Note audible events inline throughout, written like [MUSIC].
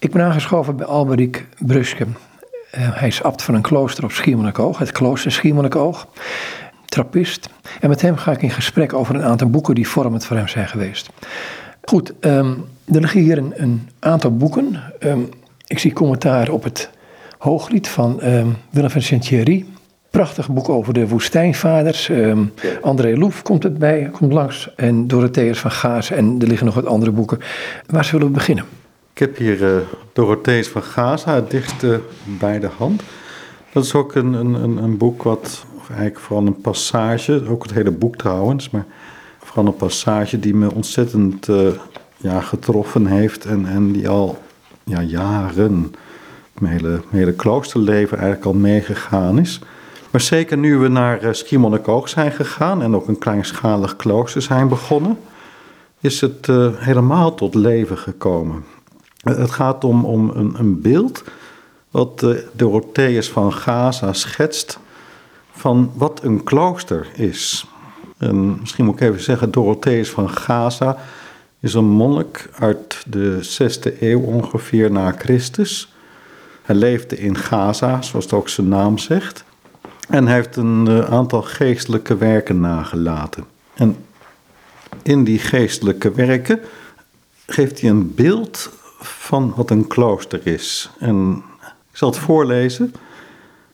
Ik ben aangeschoven bij Alberiek Bruske. Uh, hij is abt van een klooster op Schiermonnikoog, het klooster Schiermonnikoog, trappist. En met hem ga ik in gesprek over een aantal boeken die vormend voor hem zijn geweest. Goed, um, er liggen hier een, een aantal boeken. Um, ik zie commentaar op het Hooglied van um, Willem van Saint-Thierry. Prachtig boek over de woestijnvaders. André Loef komt erbij, komt langs. En Dorotheus van Gaas. En er liggen nog wat andere boeken. Waar zullen we beginnen? Ik heb hier uh, Dorotheus van Gaza, het dichtste bij de hand. Dat is ook een, een, een boek wat, eigenlijk vooral een passage, ook het hele boek trouwens, maar vooral een passage die me ontzettend uh, ja, getroffen heeft en, en die al ja, jaren, mijn hele, hele kloosterleven eigenlijk al meegegaan is. Maar zeker nu we naar uh, Schiermonnikoog zijn gegaan en ook een kleinschalig klooster zijn begonnen, is het helemaal tot leven gekomen. Het gaat om, om een, een beeld wat uh, Dorotheus van Gaza schetst van wat een klooster is. En misschien moet ik even zeggen, Dorotheus van Gaza is een monnik uit de 6e eeuw ongeveer na Christus. Hij leefde in Gaza, zoals het ook zijn naam zegt. En hij heeft een uh, aantal geestelijke werken nagelaten. En in die geestelijke werken geeft hij een beeld van wat een klooster is. En ik zal het voorlezen.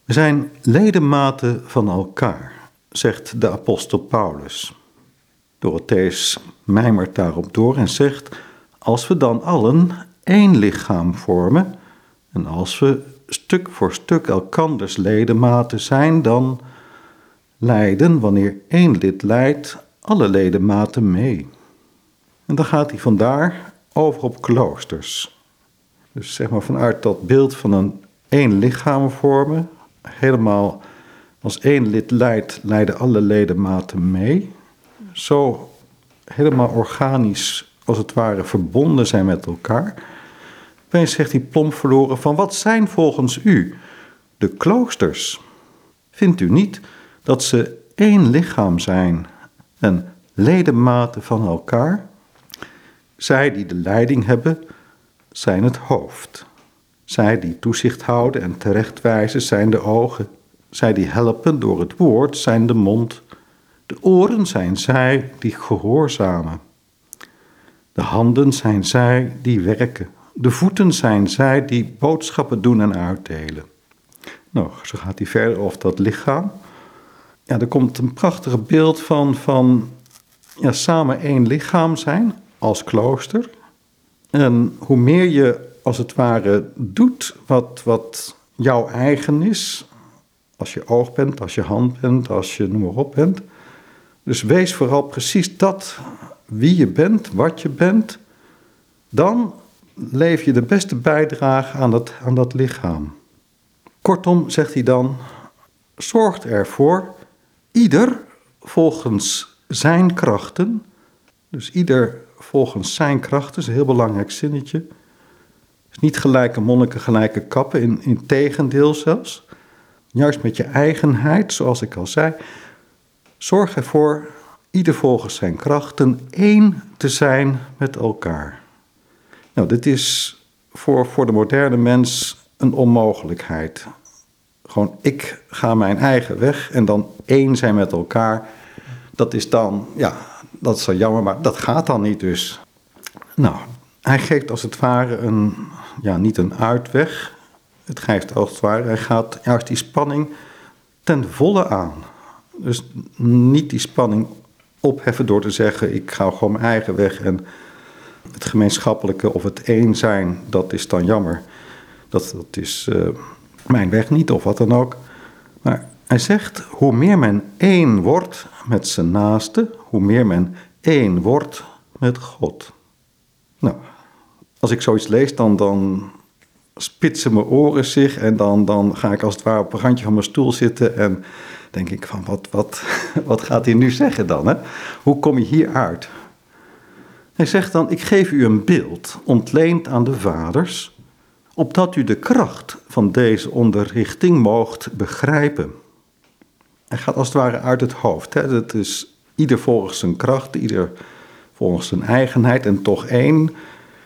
We zijn ledematen van elkaar, zegt de apostel Paulus. Dorotheus mijmert daarop door en zegt: Als we dan allen één lichaam vormen, en als we stuk voor stuk elkanders ledematen zijn, dan lijden, wanneer één lid lijdt, alle ledematen mee. En dan gaat hij vandaar over op kloosters. Dus zeg maar vanuit dat beeld van een één lichaam vormen, helemaal als één lid lijdt, lijden alle ledematen mee. Zo helemaal organisch, als het ware, verbonden zijn met elkaar. Opeens zegt hij plomp verloren van wat zijn volgens u de kloosters? Vindt u niet dat ze één lichaam zijn en ledematen van elkaar? Zij die de leiding hebben, zijn het hoofd. Zij die toezicht houden en terechtwijzen, zijn de ogen. Zij die helpen door het woord, zijn de mond. De oren zijn zij die gehoorzamen. De handen zijn zij die werken. De voeten zijn zij die boodschappen doen en uitdelen. Nou, zo gaat hij verder over dat lichaam. Ja, er komt een prachtig beeld van, van ja, samen één lichaam zijn als klooster. En hoe meer je als het ware doet wat, wat jouw eigen is, als je oog bent, als je hand bent, als je noem maar op bent. Dus wees vooral precies dat wie je bent, wat je bent. Dan leef je de beste bijdrage aan dat, aan dat lichaam. Kortom, zegt hij dan, zorgt ervoor, ieder volgens zijn krachten, dus ieder volgens zijn krachten, is een heel belangrijk zinnetje. is niet gelijke monniken, gelijke kappen, in, in tegendeel zelfs. Juist met je eigenheid, zoals ik al zei, zorg ervoor, ieder volgens zijn krachten, één te zijn met elkaar. Nou, dit is voor, voor de moderne mens een onmogelijkheid. Gewoon, ik ga mijn eigen weg en dan één zijn met elkaar. Dat is dan, ja, dat is zo jammer, maar dat gaat dan niet dus. Nou, hij geeft als het ware een, ja, niet een uitweg. Het geeft als het ware, hij gaat juist die spanning ten volle aan. Dus niet die spanning opheffen door te zeggen: ik ga gewoon mijn eigen weg en het gemeenschappelijke of het één zijn, dat is dan jammer. Dat, dat is uh, mijn weg niet of wat dan ook. Maar hij zegt: hoe meer men één wordt met zijn naaste, hoe meer men één wordt met God. Nou, als ik zoiets lees, dan, dan spitsen mijn oren zich en dan, dan ga ik als het ware op een randje van mijn stoel zitten en denk ik van wat, wat, [LAUGHS] wat gaat hij nu zeggen dan? Hè? Hoe kom je hier uit? Hij zegt dan, ik geef u een beeld, ontleend aan de vaders, opdat u de kracht van deze onderrichting moogt begrijpen. Hij gaat als het ware uit het hoofd. Hè? Het is ieder volgens zijn kracht, ieder volgens zijn eigenheid en toch één.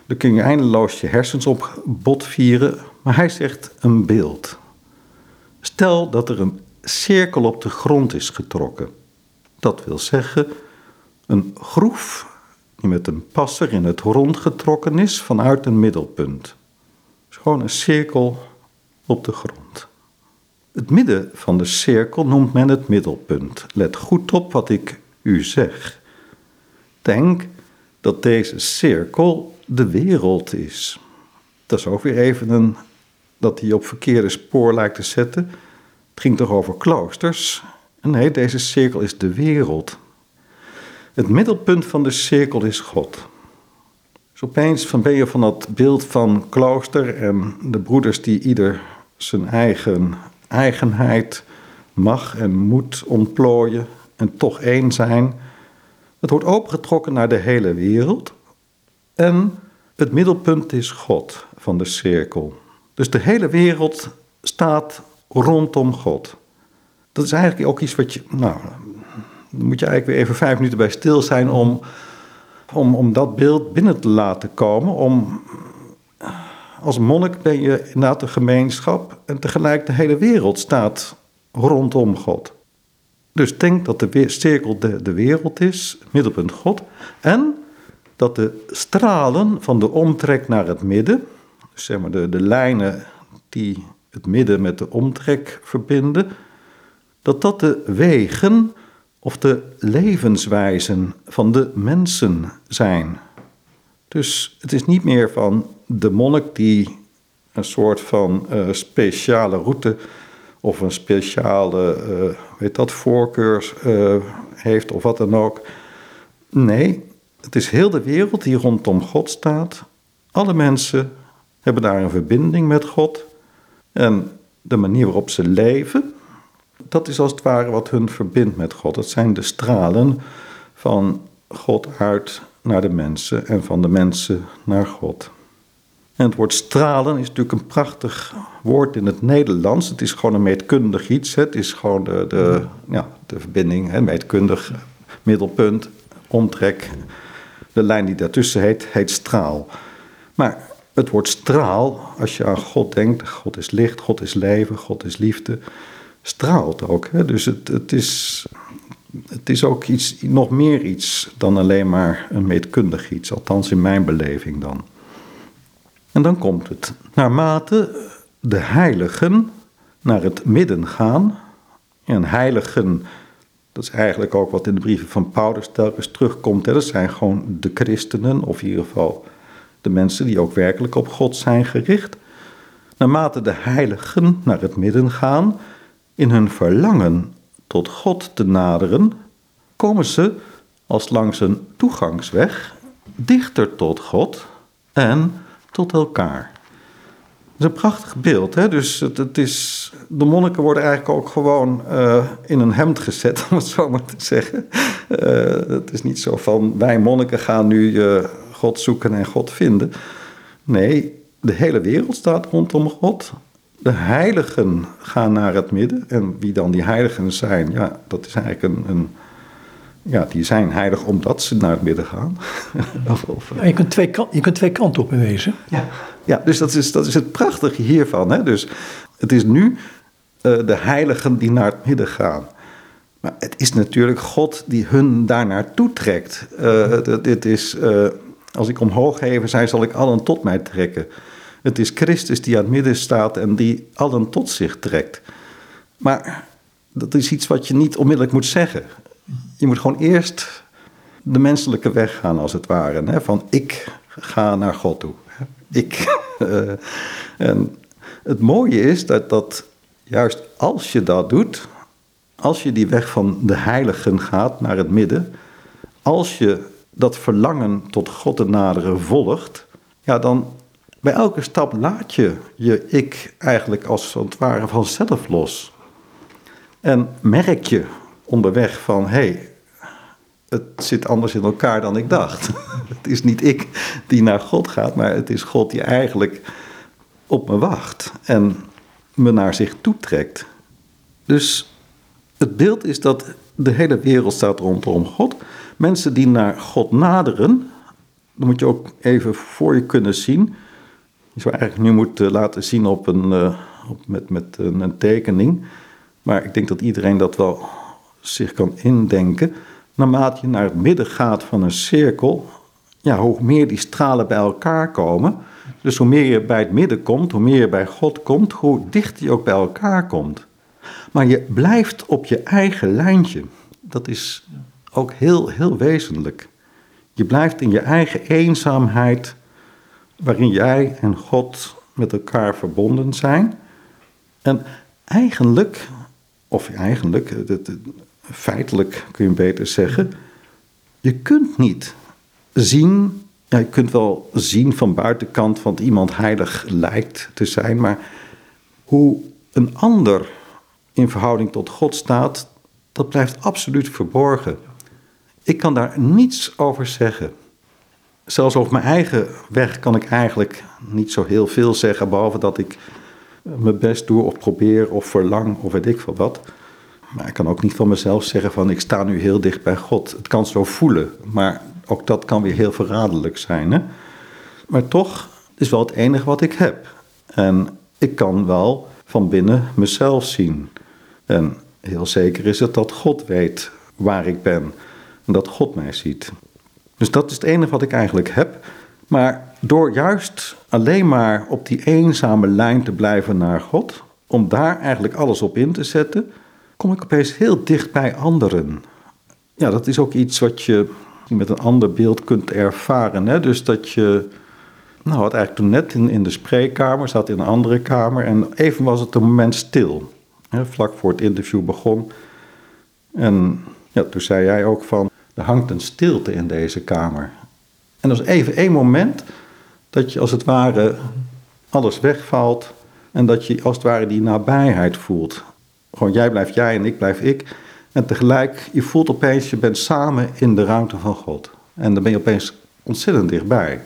Dan kun je eindeloos je hersens op bot vieren. Maar hij zegt een beeld. Stel dat er een cirkel op de grond is getrokken. Dat wil zeggen een groef die met een passer in het rond getrokken is vanuit een middelpunt. Gewoon een cirkel op de grond. Het midden van de cirkel noemt men het middelpunt. Let goed op wat ik u zeg. Denk dat deze cirkel de wereld is. Dat is ook weer even een dat hij op verkeerde spoor lijkt te zetten. Het ging toch over kloosters? Nee, deze cirkel is de wereld. Het middelpunt van de cirkel is God. Dus opeens van ben je van dat beeld van klooster en de broeders die ieder zijn eigen eigenheid mag en moet ontplooien en toch één zijn. Het wordt opengetrokken naar de hele wereld. En het middelpunt is God van de cirkel. Dus de hele wereld staat rondom God. Dat is eigenlijk ook iets wat je. Nou, dan moet je eigenlijk weer even vijf minuten bij stil zijn om, om, om dat beeld binnen te laten komen. Om, als monnik ben je inderdaad de gemeenschap en tegelijk de hele wereld staat rondom God. Dus denk dat de cirkel de, de wereld is, middelpunt God. En dat de stralen van de omtrek naar het midden, dus zeg maar de, de lijnen die het midden met de omtrek verbinden, dat dat de wegen of de levenswijzen van de mensen zijn. Dus het is niet meer van de monnik die een soort van uh, speciale route of een speciale, weet dat, voorkeurs uh, heeft of wat dan ook. Nee, het is heel de wereld die rondom God staat. Alle mensen hebben daar een verbinding met God. En de manier waarop ze leven, dat is als het ware wat hun verbindt met God. Dat zijn de stralen van God uit naar de mensen en van de mensen naar God. En het woord stralen is natuurlijk een prachtig woord in het Nederlands. Het is gewoon een meetkundig iets. Het is gewoon de, de, ja, de verbinding, hè, meetkundig middelpunt, omtrek. De lijn die daartussen heet, heet straal. Maar het woord straal, als je aan God denkt, God is licht, God is leven, God is liefde, straalt ook. Hè? Dus het, het, is, het is ook iets, nog meer iets dan alleen maar een meetkundig iets, althans in mijn beleving dan. En dan komt het. Naarmate de heiligen naar het midden gaan, en heiligen, dat is eigenlijk ook wat in de brieven van Paulus telkens terugkomt, hè? dat zijn gewoon de christenen, of in ieder geval de mensen die ook werkelijk op God zijn gericht. Naarmate de heiligen naar het midden gaan, in hun verlangen tot God te naderen, komen ze als langs een toegangsweg dichter tot God en tot elkaar. Dat is een prachtig beeld. Hè? Dus het, het is, de monniken worden eigenlijk ook gewoon uh, in een hemd gezet, [LAUGHS] om het zo maar te zeggen. Uh, het is niet zo van wij monniken gaan nu uh, God zoeken en God vinden. Nee, de hele wereld staat rondom God. De heiligen gaan naar het midden. En wie dan die heiligen zijn, ja, dat is eigenlijk een, een ja, die zijn heilig omdat ze naar het midden gaan. [LAUGHS] of, of, ja, je, kunt twee je kunt twee kanten op bewezen. Ja, ja dus dat is, dat is het prachtige hiervan. Hè? Dus het is nu uh, de heiligen die naar het midden gaan. Maar het is natuurlijk God die hun daar naartoe trekt. Uh, dit is, uh, als ik omhoog heven zij, zal ik allen tot mij trekken. Het is Christus die aan het midden staat en die allen tot zich trekt. Maar dat is iets wat je niet onmiddellijk moet zeggen. Je moet gewoon eerst de menselijke weg gaan, als het ware. Hè? Van ik ga naar God toe. Ik. [LAUGHS] Eh, en het mooie is dat, dat juist als je dat doet, als je die weg van de heiligen gaat naar het midden, als je dat verlangen tot God te naderen volgt, ja, dan bij elke stap laat je je ik eigenlijk als het ware vanzelf los. En merk je onderweg van, hé, hey, het zit anders in elkaar dan ik dacht. [LAUGHS] het is niet ik die naar God gaat, maar het is God die eigenlijk op me wacht en me naar zich toetrekt. Dus het beeld is dat de hele wereld staat rondom God. Mensen die naar God naderen, dan moet je ook even voor je kunnen zien. Je zou eigenlijk nu moeten laten zien op een, uh, op, met, met een, een, tekening. Maar ik denk dat iedereen dat wel zich kan indenken. Naarmate je naar het midden gaat van een cirkel, ja, hoe meer die stralen bij elkaar komen. Dus hoe meer je bij het midden komt, hoe meer je bij God komt, hoe dichter je ook bij elkaar komt. Maar je blijft op je eigen lijntje. Dat is ook heel, heel wezenlijk. Je blijft in je eigen eenzaamheid, waarin jij en God met elkaar verbonden zijn. En eigenlijk, of eigenlijk, feitelijk kun je beter zeggen, je kunt niet zien, ja, je kunt wel zien van buitenkant, want iemand heilig lijkt te zijn, maar hoe een ander in verhouding tot God staat, dat blijft absoluut verborgen. Ik kan daar niets over zeggen. Zelfs over mijn eigen weg kan ik eigenlijk niet zo heel veel zeggen, behalve dat ik mijn best doe of probeer of verlang of weet ik veel wat. Maar ik kan ook niet van mezelf zeggen van ik sta nu heel dicht bij God. Het kan zo voelen, maar ook dat kan weer heel verraderlijk zijn. Hè? Maar toch is wel het enige wat ik heb. En ik kan wel van binnen mezelf zien. En heel zeker is het dat God weet waar ik ben en dat God mij ziet. Dus dat is het enige wat ik eigenlijk heb. Maar door juist alleen maar op die eenzame lijn te blijven naar God, om daar eigenlijk alles op in te zetten, kom ik opeens heel dicht bij anderen. Ja, dat is ook iets wat je met een ander beeld kunt ervaren. Hè? Dus dat je, nou, wat eigenlijk toen net in, in de spreekkamer, zat in een andere kamer en even was het een moment stil. Hè? Vlak voor het interview begon. En ja, toen zei jij ook van, er hangt een stilte in deze kamer. En dat is even één moment dat je als het ware alles wegvalt en dat je als het ware die nabijheid voelt. Gewoon jij blijft jij en ik blijf ik. En tegelijk, je voelt opeens, je bent samen in de ruimte van God. En dan ben je opeens ontzettend dichtbij.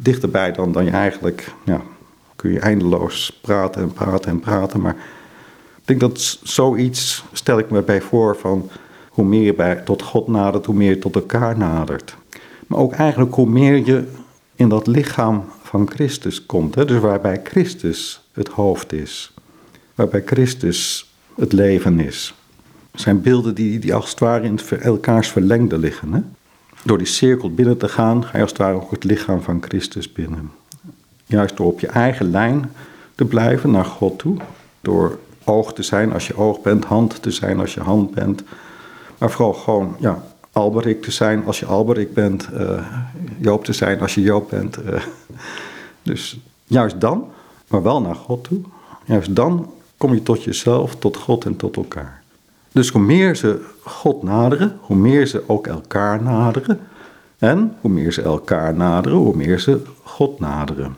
Dichterbij dan, dan je eigenlijk, ja, kun je eindeloos praten en praten en praten. Maar ik denk dat zoiets, stel ik me bij voor, van hoe meer je bij, tot God nadert, hoe meer je tot elkaar nadert. Maar ook eigenlijk hoe meer je in dat lichaam van Christus komt. Hè? Dus waarbij Christus het hoofd is. Waarbij Christus het leven is. Het zijn beelden die, die als het ware in elkaars verlengde liggen. Hè? Door die cirkel binnen te gaan, ga je als het ware ook het lichaam van Christus binnen. Juist door op je eigen lijn te blijven naar God toe. Door oog te zijn als je oog bent, hand te zijn als je hand bent. Maar vooral gewoon, ja, Alberik te zijn als je Alberik bent. Uh, Joop te zijn als je Joop bent. Uh, [LAUGHS] dus juist dan, maar wel naar God toe. Juist dan kom je tot jezelf, tot God en tot elkaar. Dus hoe meer ze God naderen, hoe meer ze ook elkaar naderen. En hoe meer ze elkaar naderen, hoe meer ze God naderen.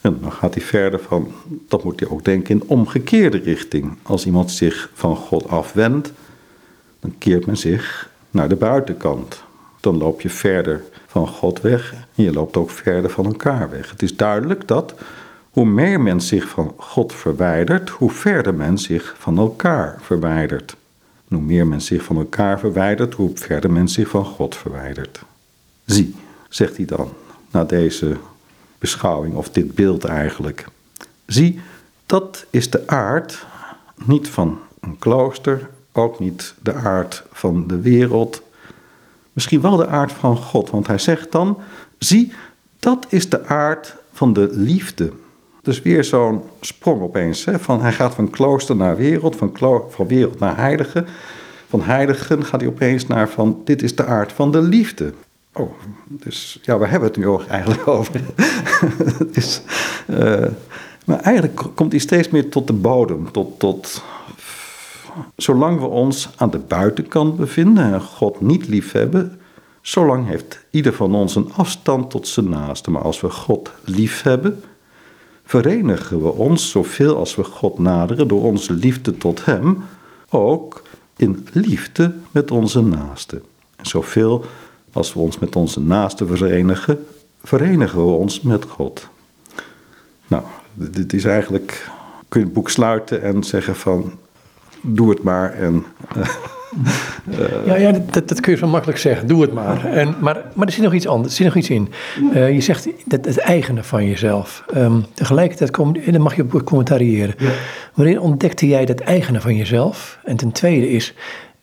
En dan gaat hij verder van, dat moet je ook denken in omgekeerde richting. Als iemand zich van God afwendt, dan keert men zich naar de buitenkant. Dan loop je verder van God weg en je loopt ook verder van elkaar weg. Het is duidelijk dat hoe meer men zich van God verwijdert, hoe verder men zich van elkaar verwijdert. hoe meer men zich van elkaar verwijdert, hoe verder men zich van God verwijdert. Zie, zegt hij dan, na deze beschouwing, of dit beeld eigenlijk. Zie, dat is de aard niet van een klooster, ook niet de aard van de wereld. Misschien wel de aard van God, want hij zegt dan: zie, dat is de aard van de liefde. Dus weer zo'n sprong opeens. Hè? Van, hij gaat van klooster naar wereld, van, van wereld naar heilige. Van heiligen gaat hij opeens naar van dit is de aard van de liefde. Oh, dus ja, waar hebben we het nu eigenlijk [LAUGHS] over? uh, maar eigenlijk komt hij steeds meer tot de bodem, tot, tot zolang we ons aan de buitenkant bevinden en God niet lief hebben, zolang heeft ieder van ons een afstand tot zijn naaste. Maar als we God lief hebben, verenigen we ons zoveel als we God naderen door onze liefde tot Hem, ook in liefde met onze naaste. En zoveel als we ons met onze naaste verenigen, verenigen we ons met God. Nou, dit is eigenlijk, kun je het boek sluiten en zeggen van, doe het maar en uh, ja, ja dat, dat kun je zo makkelijk zeggen. Doe het maar. En, maar, maar er zit nog iets anders. Er zit nog iets in. Uh, je zegt dat het eigene van jezelf. Um, tegelijkertijd, kom, en dan mag je op commentariëren. Ja. Wanneer ontdekte jij dat eigene van jezelf? En ten tweede is,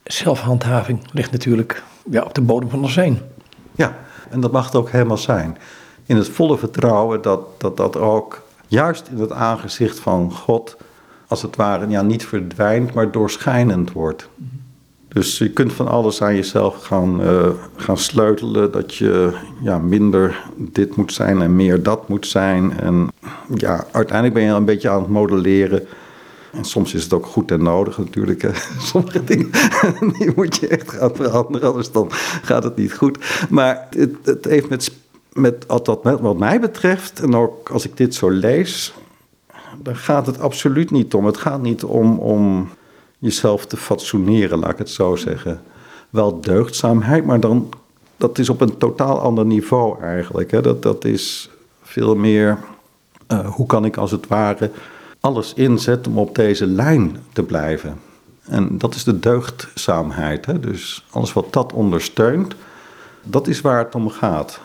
zelfhandhaving ligt natuurlijk ja, op de bodem van ons zijn. Ja, en dat mag het ook helemaal zijn. In het volle vertrouwen dat dat, dat ook juist in het aangezicht van God, als het ware, ja, niet verdwijnt, maar doorschijnend wordt. Dus je kunt van alles aan jezelf gaan, uh, gaan sleutelen. Dat je ja, minder dit moet zijn en meer dat moet zijn. En ja, uiteindelijk ben je een beetje aan het modelleren. En soms is het ook goed en nodig natuurlijk. [LAUGHS] Sommige dingen [LAUGHS] die moet je echt gaan veranderen, anders dan gaat het niet goed. Maar het, het heeft met, met, wat mij betreft, en ook als ik dit zo lees, dan gaat het absoluut niet om. Het gaat niet om, om jezelf te fatsoeneren, laat ik het zo zeggen. Wel deugdzaamheid, maar dan, dat is op een totaal ander niveau eigenlijk. Hè. Dat, dat is veel meer, uh, hoe kan ik als het ware alles inzetten om op deze lijn te blijven. En dat is de deugdzaamheid. Hè. Dus alles wat dat ondersteunt, dat is waar het om gaat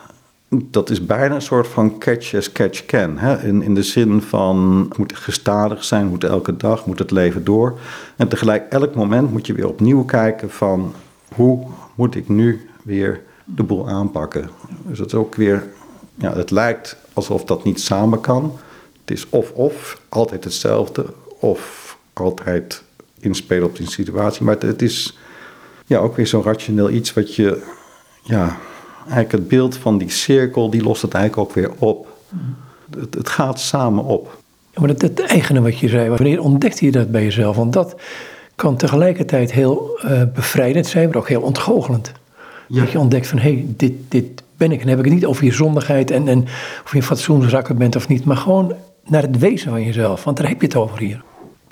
dat is bijna een soort van catch as catch can. Hè? In, in de zin van het moet gestadig zijn, moet elke dag, moet het leven door. En tegelijk elk moment moet je weer opnieuw kijken van hoe moet ik nu weer de boel aanpakken. Dus dat is ook weer, ja, het lijkt alsof dat niet samen kan. Het is of-of, altijd hetzelfde, of altijd inspelen op die situatie. Maar het, het is ja, ook weer zo'n rationeel iets wat je, ja, eigenlijk het beeld van die cirkel, die lost het eigenlijk ook weer op. Het, het gaat samen op. Ja, maar dat, het eigene wat je zei, wanneer ontdekte je dat bij jezelf? Want dat kan tegelijkertijd heel uh, bevrijdend zijn, maar ook heel ontgoochelend. Dat je ontdekt van, hé, hey, dit, dit ben ik. En heb ik het niet over je zondigheid en, en of je een fatsoensrakker bent of niet, maar gewoon naar het wezen van jezelf. Want daar heb je het over hier.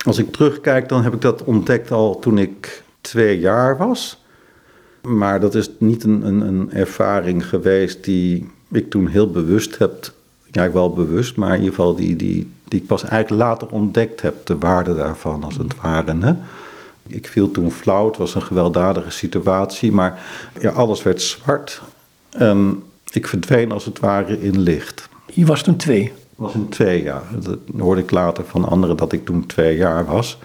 Als ik terugkijk, dan heb ik dat ontdekt al toen ik twee jaar was. Maar dat is niet een, een, een ervaring geweest die ik toen heel bewust heb. Ja, wel bewust, maar in ieder geval die, die, die ik pas eigenlijk later ontdekt heb, de waarde daarvan als het ware. Hè? Ik viel toen flauw, het was een gewelddadige situatie, maar ja, alles werd zwart. En ik verdween als het ware in licht. Je was toen twee? was in twee jaar. Dat hoorde ik later van anderen dat ik toen twee jaar was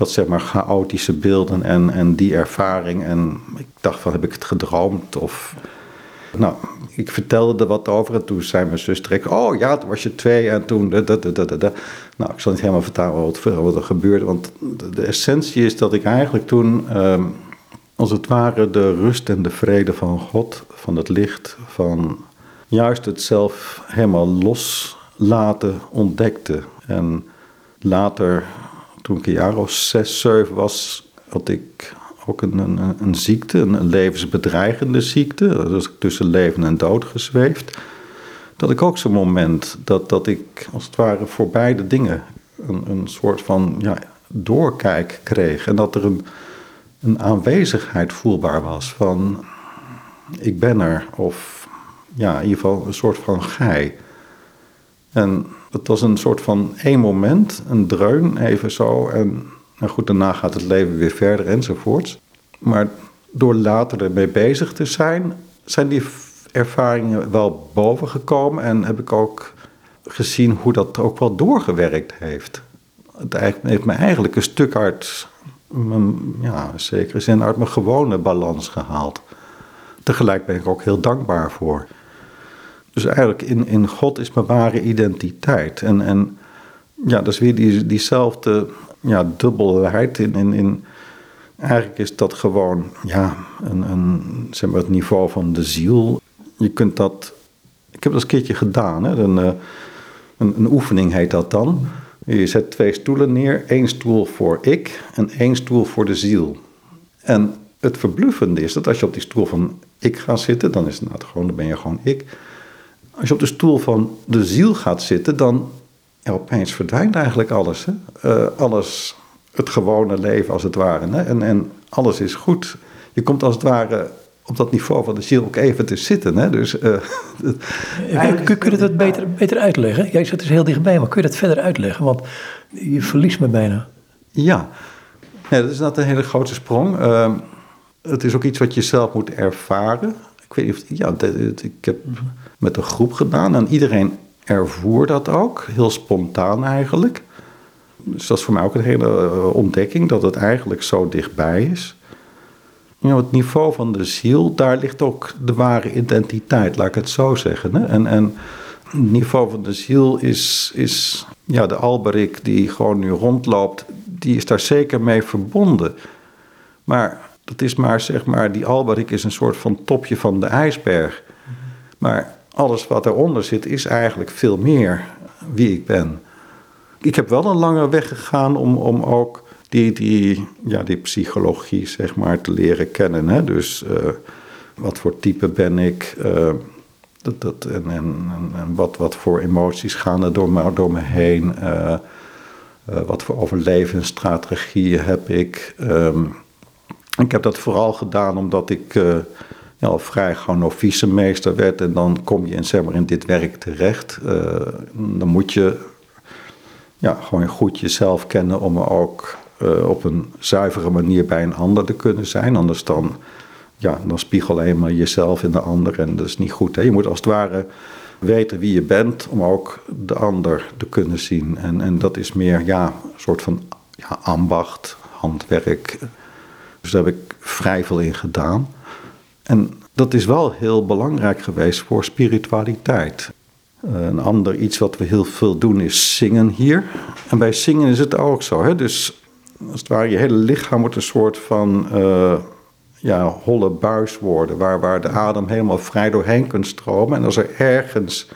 had zeg maar chaotische beelden en, en die ervaring. En ik dacht van, heb ik het gedroomd? Of, nou, ik vertelde er wat over en toen zei mijn zus direct... oh ja, toen was je twee en toen... Nou, ik zal niet helemaal vertalen wat, wat er gebeurde. Want de, essentie is dat ik eigenlijk toen... Ehm, als het ware de rust en de vrede van God, van het licht, van juist het zelf helemaal loslaten ontdekte. En later toen ik een jaar of zes, zeven was, had ik ook een, een, een ziekte, een levensbedreigende ziekte. Ik tussen leven en dood gezweefd. Dat ik ook zo'n moment dat, dat ik als het ware voor beide dingen een, een soort van ja, doorkijk kreeg. En dat er een, een aanwezigheid voelbaar was van ik ben er. Of ja, in ieder geval een soort van gij. En het was een soort van één moment, een dreun, even zo. En nou goed, daarna gaat het leven weer verder enzovoorts. Maar door later ermee bezig te zijn, zijn die ervaringen wel bovengekomen. En heb ik ook gezien hoe dat ook wel doorgewerkt heeft. Het heeft me eigenlijk een stuk uit mijn, ja, zekere zin uit mijn gewone balans gehaald. Tegelijk ben ik ook heel dankbaar voor. Dus eigenlijk in, in God is mijn ware identiteit. En, en ja, dat is weer die, diezelfde ja, dubbelheid. In, in, in, eigenlijk is dat gewoon ja, een, een, zeg maar het niveau van de ziel. Je kunt dat. Ik heb dat een keertje gedaan. Hè? Een, eh, een, een oefening heet dat dan. Je zet twee stoelen neer. één stoel voor ik en één stoel voor de ziel. En het verbluffende is dat als je op die stoel van ik gaat zitten, dan is het nou gewoon, dan ben je gewoon ik. Als je op de stoel van de ziel gaat zitten, dan ja, opeens verdwijnt eigenlijk alles. Hè? Uh, alles, het gewone leven als het ware. Hè? En, en alles is goed. Je komt als het ware op dat niveau van de ziel ook even te zitten. Hè? Dus, [LAUGHS] uh, kun, kun je dat beter, beter uitleggen? Jij zit dus heel dichtbij, maar kun je dat verder uitleggen? Want je verliest me bijna. Ja, ja dat is inderdaad een hele grote sprong. Uh, het is ook iets wat je zelf moet ervaren. Ik weet niet of, ja, ik heb met een groep gedaan en iedereen ervoer dat ook, heel spontaan eigenlijk. Dus dat is voor mij ook een hele eh, ontdekking, dat het eigenlijk zo dichtbij is. Ja, het niveau van de ziel, daar ligt ook de ware identiteit, laat ik het zo zeggen. Hè? En, en het niveau van de ziel is, is ja, de Alberik die gewoon nu rondloopt, die is daar zeker mee verbonden. Maar dat is maar, zeg maar, die Alberik is een soort van topje van de ijsberg. Maar alles wat eronder zit is eigenlijk veel meer wie ik ben. Ik heb wel een lange weg gegaan om, om ook die, die, ja, die psychologie zeg maar, te leren kennen. Hè? Dus uh, wat voor type ben ik? Uh, dat, dat, en en, en wat, wat voor emoties gaan er door me, door me heen? Uh, wat voor overlevingsstrategieën heb ik? Um, ik heb dat vooral gedaan omdat ik ja, al vrij gewoon meester werd. En dan kom je in, in dit werk terecht. dan moet je ja, gewoon goed jezelf kennen om ook uh, op een zuivere manier bij een ander te kunnen zijn. Anders dan, ja, dan spiegel alleen maar jezelf in de ander en dat is niet goed. Hè? Je moet als het ware weten wie je bent om ook de ander te kunnen zien. En, en dat is meer ja, een soort van ja, ambacht, handwerk. Dus daar heb ik vrij veel in gedaan. En dat is wel heel belangrijk geweest voor spiritualiteit. Een ander iets wat we heel veel doen is zingen hier. En bij zingen is het ook zo. Hè? Dus als het ware, je hele lichaam wordt een soort van uh, ja, holle buis worden, waar, waar de adem helemaal vrij doorheen kunt stromen. En als er ergens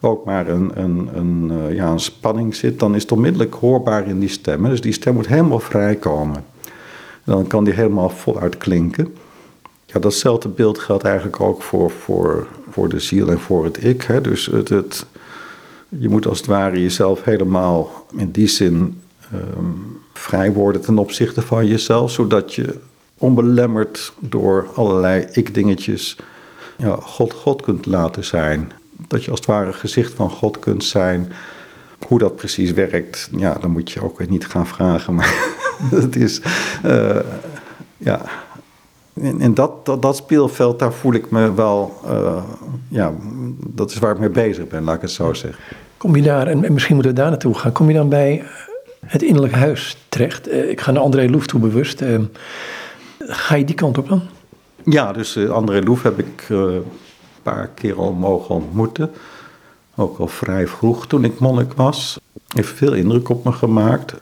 ook maar een, een, een, uh, ja, een spanning zit, dan is het onmiddellijk hoorbaar in die stem. Dus die stem moet helemaal vrijkomen. Dan kan die helemaal voluit klinken. Ja, datzelfde beeld geldt eigenlijk ook voor, voor, voor de ziel en voor het ik. Hè. Dus het, het, je moet als het ware jezelf helemaal in die zin um, vrij worden ten opzichte van jezelf, zodat je onbelemmerd door allerlei ik-dingetjes ja, God God kunt laten zijn. Dat je als het ware gezicht van God kunt zijn. Hoe dat precies werkt, ja, dan moet je ook niet gaan vragen. Maar [LAUGHS] het is, uh, ja. In, dat, dat, dat, speelveld, daar voel ik me wel, uh, ja, dat is waar ik mee bezig ben, laat ik het zo zeggen. Kom je daar, en misschien moeten we daar naartoe gaan, kom je dan bij het innerlijk huis terecht. Uh, ik ga naar André Loef toe bewust. Uh, ga je die kant op dan? Ja, dus André Loef heb ik een paar keer al mogen ontmoeten. Ook al vrij vroeg toen ik monnik was. Heeft veel indruk op me gemaakt.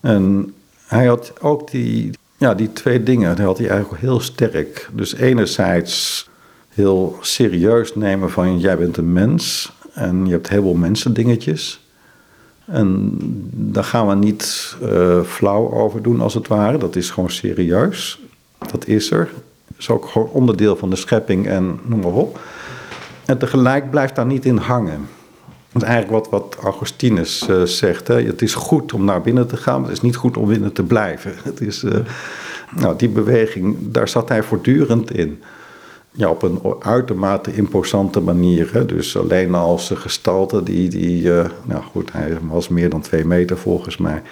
En hij had ook die, ja, die twee dingen, had hij eigenlijk heel sterk. Dus enerzijds heel serieus nemen van jij bent een mens en je hebt heel veel mensen dingetjes. En daar gaan we niet uh, flauw over doen, als het ware. Dat is gewoon serieus. Dat is er. Dat is ook gewoon onderdeel van de schepping en noem maar op. En tegelijk blijft daar niet in hangen. Is eigenlijk wat, wat Augustinus uh, zegt. Hè. Het is goed om naar binnen te gaan, maar het is niet goed om binnen te blijven. [LAUGHS] Het is, uh, nou, die beweging, daar zat hij voortdurend in ja, op een uitermate imposante manier. Hè. Dus alleen als gestalte, die, die uh, nou goed, hij was meer dan twee meter volgens mij.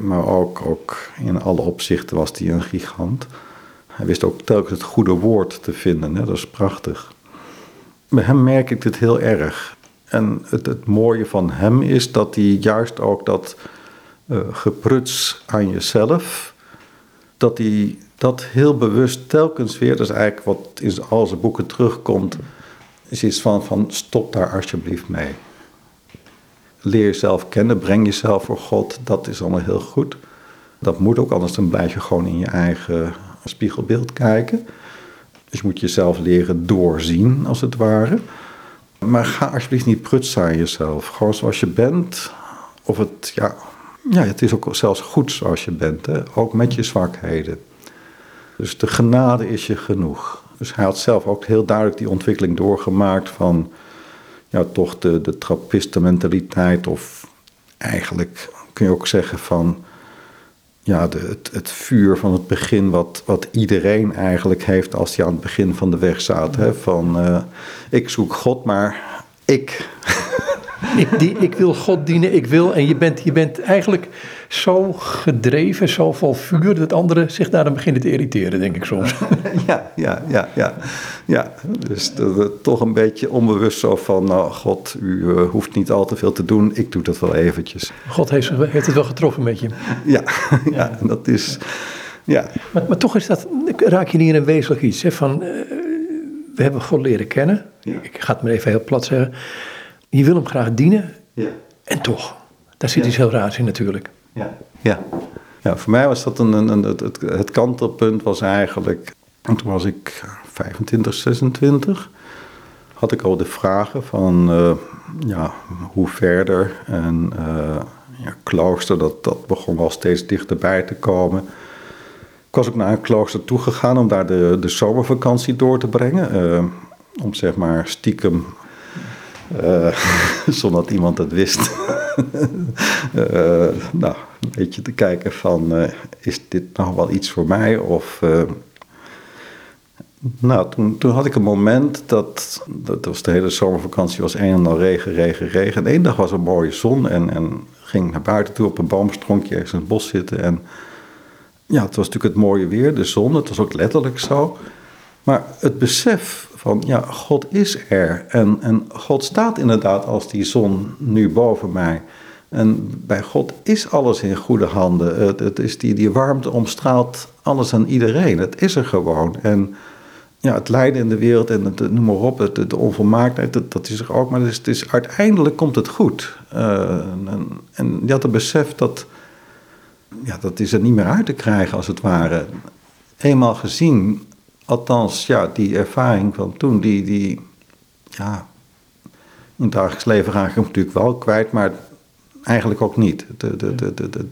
Maar ook, ook in alle opzichten was hij een gigant. Hij wist ook telkens het goede woord te vinden, hè. dat is prachtig. Bij hem merk ik dit heel erg. En het, het mooie van hem is dat hij juist ook dat uh, gepruts aan jezelf, dat hij dat heel bewust telkens weer, dat is eigenlijk wat in al zijn boeken terugkomt, is iets van, van stop daar alsjeblieft mee. Leer jezelf kennen, breng jezelf voor God, dat is allemaal heel goed. Dat moet ook, anders dan blijf gewoon in je eigen spiegelbeeld kijken. Dus je moet jezelf leren doorzien, als het ware. Maar ga alsjeblieft niet prutsen aan jezelf. Gewoon zoals je bent. Of het, ja, ja, het is ook zelfs goed zoals je bent. Hè? Ook met je zwakheden. Dus de genade is je genoeg. Dus hij had zelf ook heel duidelijk die ontwikkeling doorgemaakt van ja, toch de, de trappistenmentaliteit. Of eigenlijk kun je ook zeggen van ja, de, het, het, vuur van het begin, wat, wat iedereen eigenlijk heeft als hij aan het begin van de weg staat. Hè? Van uh, ik zoek God, maar ik. [LAUGHS] die, die, ik wil God dienen, ik wil. En je bent, je bent eigenlijk zo gedreven, zo vol vuur, dat anderen zich daarom beginnen te irriteren, denk ik soms. [LAUGHS] Ja, ja, ja, ja. ja. Dus dat, toch een beetje onbewust zo van, nou God, u eh, hoeft niet al te veel te doen, ik doe dat wel eventjes. God heeft, heeft het wel getroffen met je. Ja, [LAUGHS] ja, dat is, ja. Maar, maar toch is dat, raak je in een wezenlijk iets. Hè, van, eh, we hebben God leren kennen. Ja. Ik ga het maar even heel plat zeggen. Je wil hem graag dienen. Ja. En toch, daar zit Ja. iets heel raars in natuurlijk. Ja. Ja. ja, voor mij was dat een, een, het, het, kantelpunt was eigenlijk, en toen was ik 25, 26, had ik al de vragen van, eh, ja, hoe verder? En eh, ja, klooster, dat, dat begon wel steeds dichterbij te komen. Ik was ook naar een klooster toegegaan om daar de, de zomervakantie door te brengen. eh, om zeg maar stiekem, eh, [LAUGHS] zonder dat iemand het wist, [LAUGHS] eh, nou, een beetje te kijken van, eh, is dit nou wel iets voor mij? Of, nou, toen, toen had ik een moment dat, dat was de hele zomervakantie, was een en al regen, regen, regen. En één dag was een mooie zon en, en ging naar buiten toe op een boomstronkje ergens in het bos zitten. En ja, het was natuurlijk het mooie weer, de zon, het was ook letterlijk zo. Maar het besef van, ja, God is er. En, en God staat inderdaad als die zon nu boven mij. En bij God is alles in goede handen. Het, het is die, die warmte omstraalt alles en iedereen. Het is er gewoon. En ja, het lijden in de wereld en het, noem maar op, het, de onvolmaaktheid, dat, dat is er ook. Maar het is, het is, uiteindelijk komt het goed. Eh, en, en je had het besef dat, ja, dat is er niet meer uit te krijgen als het ware. Eenmaal gezien, althans, ja, die ervaring van toen, die, die ja, in het dagelijks leven raak ik hem natuurlijk wel kwijt, maar eigenlijk ook niet. Het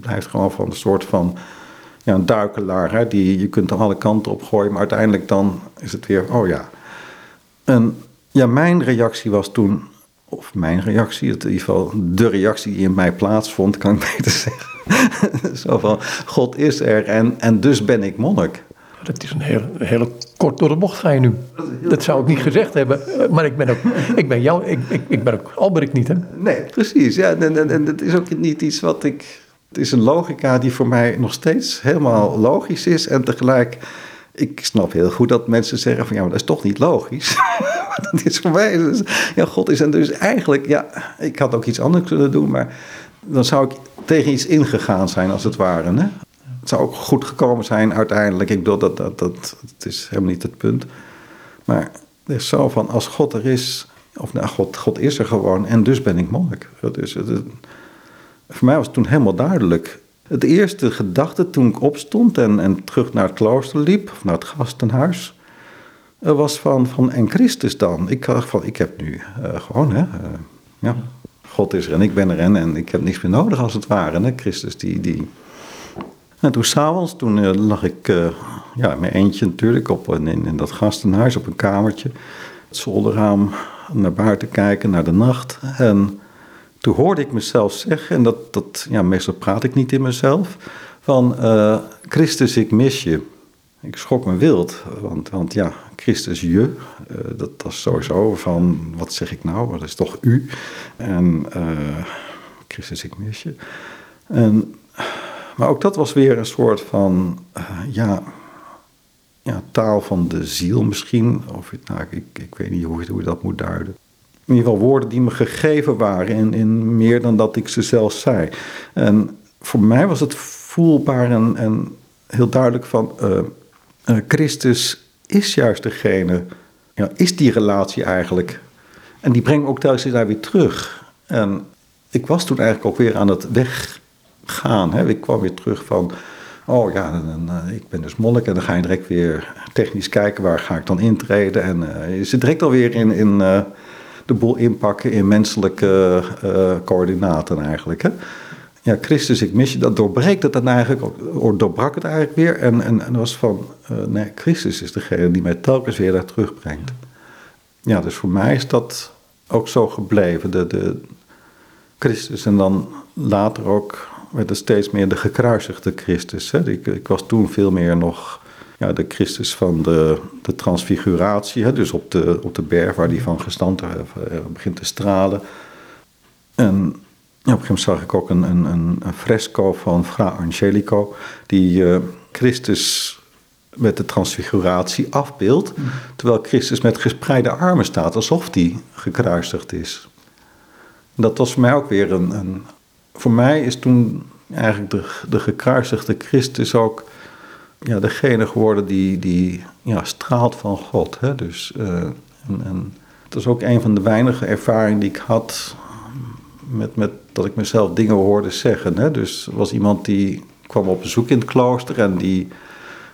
blijft gewoon van een soort van ja, een duikelaar. Hè, die, je kunt er alle kanten op gooien, maar uiteindelijk dan is het weer, oh ja. En ja, mijn reactie was toen, of mijn reactie, in ieder geval de reactie die in mij plaatsvond, kan ik beter [LAUGHS] zeggen. Zo van, God is er en, en dus ben ik monnik. Dat is een hele, kort door de bocht ga je nu. Dat zou ik niet gezegd hebben. eh, Maar ik ben ook, ik ben jou, ik, ik, ik ben ook Alberik niet hè. Nee, precies. Ja, en, en, en het is ook niet iets wat ik. Het is een logica die voor mij nog steeds helemaal logisch is. En tegelijk, ik snap heel goed dat mensen zeggen van ja, maar dat is toch niet logisch. [LAUGHS] dat is voor mij. dus, ja, God is en dus eigenlijk, ja, ik had ook iets anders kunnen doen, maar dan zou ik tegen iets ingegaan zijn als het ware. Hè? Het zou ook goed gekomen zijn uiteindelijk. Ik bedoel, dat, dat, dat, is helemaal niet het punt. Maar het is zo van, als God er is, of nou, God, God is er gewoon en dus ben ik monnik. Dat is, voor mij was het toen helemaal duidelijk. Het eerste gedachte toen ik opstond en, en terug naar het klooster liep, of naar het gastenhuis, was van, van en Christus dan. Ik dacht van, ik heb nu eh, gewoon, hè, eh, ja, God is er en ik ben er en, en ik heb niks meer nodig als het ware. Hè? Christus die, die, en toen s'avonds, toen eh, lag ik eh, ja, mijn eentje natuurlijk op, in, in dat gastenhuis op een kamertje. Het zolderraam naar buiten kijken, naar de nacht. En toen hoorde ik mezelf zeggen, en dat, dat ja, meestal praat ik niet in mezelf, van eh, Christus, ik mis je. Ik schrok me wild, want, want ja, Christus je, dat was sowieso van, wat zeg ik nou, dat is toch u. En Christus, ik mis je. En maar ook dat was weer een soort van, eh, ja, ja, taal van de ziel misschien. Of nou, ik, ik weet niet hoe, hoe je dat moet duiden. In ieder geval woorden die me gegeven waren in, in meer dan dat ik ze zelf zei. En voor mij was het voelbaar en, en heel duidelijk van... eh, eh, Christus is juist degene, ja, is die relatie eigenlijk. En die brengt ook telkens daar weer terug. En ik was toen eigenlijk ook weer aan het weggaan. Hè. Ik kwam weer terug van, oh ja, eh, ik ben dus monnik. En dan ga je direct weer technisch kijken, waar ga ik dan intreden. En eh, je zit direct alweer in, in eh, de boel inpakken in menselijke coördinaten eigenlijk. Hè. Ja, Christus, ik mis je. Dat doorbreekt het dan eigenlijk, of doorbrak het eigenlijk weer. En, en, en was van, nee, Christus is degene die mij telkens weer daar terugbrengt. Ja, dus voor mij is dat ook zo gebleven. De, de Christus en dan later ook werd het steeds meer de gekruisigde Christus. Hè. Ik, ik was toen veel meer nog ja, de Christus van de, de transfiguratie, hè, dus op de, op de berg waar die van gestalte uh, begint te stralen. En op een gegeven moment zag ik ook een, een, een fresco van Fra Angelico, die uh, Christus met de transfiguratie afbeeldt, terwijl Christus met gespreide armen staat, alsof hij gekruisigd is. Dat was voor mij ook weer een, een voor mij is toen eigenlijk de, de gekruisigde Christus ook ja, degene geworden die, die ja, straalt van God. Hè? Dus, uh, en, en het is ook een van de weinige ervaringen die ik had met, met dat ik mezelf dingen hoorde zeggen. Hè? Dus er was iemand die kwam op bezoek in het klooster en die,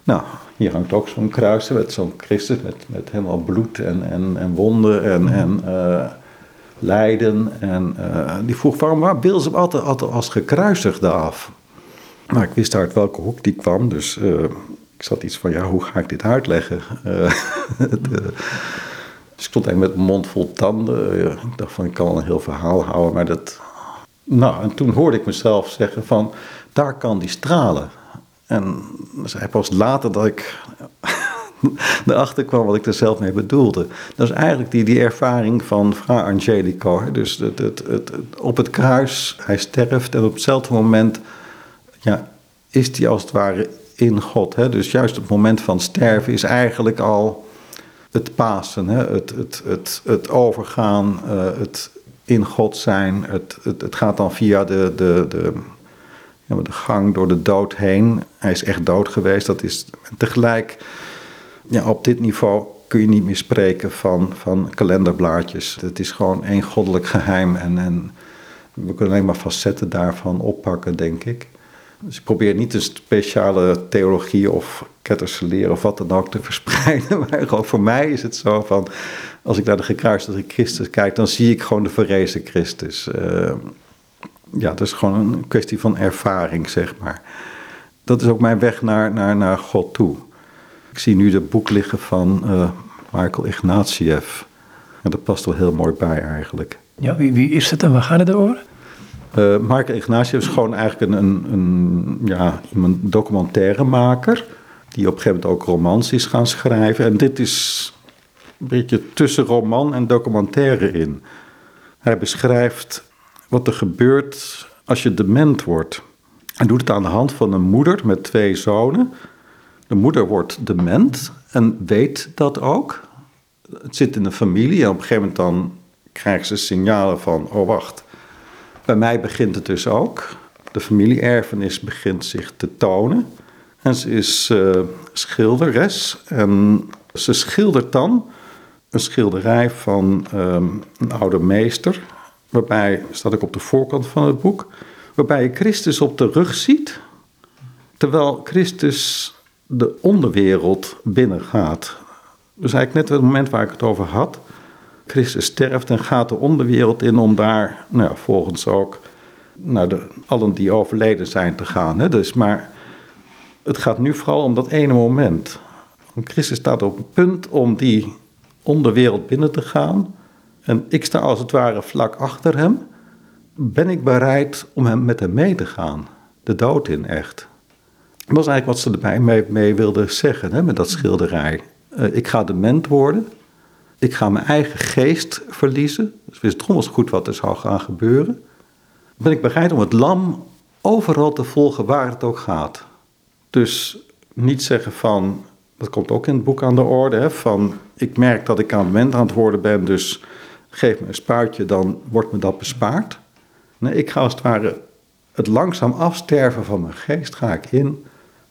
nou, hier hangt ook zo'n kruis met zo'n Christus met, met helemaal bloed en, en, en wonden en, en uh, lijden. En uh, die vroeg, waarom waar beelden ze hem altijd, altijd als gekruisigde af? Maar ik wist uit welke hoek die kwam, dus uh, ik zat iets van, ja, hoe ga ik dit uitleggen? [LAUGHS] Uh, dus ik stond eigenlijk met mond vol tanden. ik dacht van, ik kan een heel verhaal houden, maar dat... Nou, en toen hoorde ik mezelf zeggen van, daar kan die stralen. En zei pas later dat ik [LAUGHS] erachter kwam wat ik er zelf mee bedoelde. Dat is eigenlijk die, die ervaring van Fra Angelico. Dus het, het, het, op het kruis, hij sterft en op hetzelfde moment ja, is hij als het ware in God. Hè? Dus juist het moment van sterven is eigenlijk al het Pasen, hè? Het, het, het, het overgaan, uh, het in God zijn. Het, het, het gaat dan via de, de, de, ja, de gang door de dood heen. Hij is echt dood geweest. Dat is tegelijk, ja, op dit niveau kun je niet meer spreken van, van kalenderblaadjes. Het is gewoon één goddelijk geheim en, en we kunnen alleen maar facetten daarvan oppakken, denk ik. Dus ik probeer niet een speciale theologie of ketterse leren of wat dan ook te [LAUGHS] verspreiden. Maar voor mij is het zo van, als ik naar de gekruisigde Christus kijk, dan zie ik gewoon de verrezen Christus. Uh, ja, dat is gewoon een kwestie van ervaring, zeg maar. Dat is ook mijn weg naar, naar, naar God toe. Ik zie nu het boek liggen van uh, Michael Ignatieff. En dat past wel heel mooi bij eigenlijk. Ja, wie, wie is het en waar gaat het over? Uh, Mark Ignatieff is gewoon eigenlijk een, een, een, ja, een documentairemaker. Die op een gegeven moment ook romans is gaan schrijven. En dit is een beetje tussen roman en documentaire in. Hij beschrijft wat er gebeurt als je dement wordt. Hij doet het aan de hand van een moeder met twee zonen. De moeder wordt dement en weet dat ook. Het zit in de familie en op een gegeven moment dan krijgen ze signalen van: oh wacht, bij mij begint het dus ook. De familieerfenis begint zich te tonen. En ze is uh, schilderes en ze schildert dan een schilderij van um, een oude meester. Waarbij, staat ook op de voorkant van het boek, waarbij je Christus op de rug ziet. Terwijl Christus de onderwereld binnengaat. Dus eigenlijk net het moment waar ik het over had. Christus sterft en gaat de onderwereld in om daar, nou, volgens ook, naar de, allen die overleden zijn te gaan. Hè? Dus, maar het gaat nu vooral om dat ene moment. Christus staat op het punt om die onderwereld binnen te gaan. En ik sta als het ware vlak achter hem. Ben ik bereid om hem met hem mee te gaan? De dood in, echt. Dat was eigenlijk wat ze erbij mee, wilden zeggen hè, met dat schilderij. Uh, ik ga dement worden. Ik ga mijn eigen geest verliezen. Dus wist trommels goed wat er zou gaan gebeuren. Ben ik bereid om het lam overal te volgen waar het ook gaat. Dus niet zeggen van, dat komt ook in het boek aan de orde, hè, van ik merk dat ik aan het moment aan het worden ben, dus geef me een spuitje, dan wordt me dat bespaard. Nee, ik ga als het ware het langzaam afsterven van mijn geest ga ik in,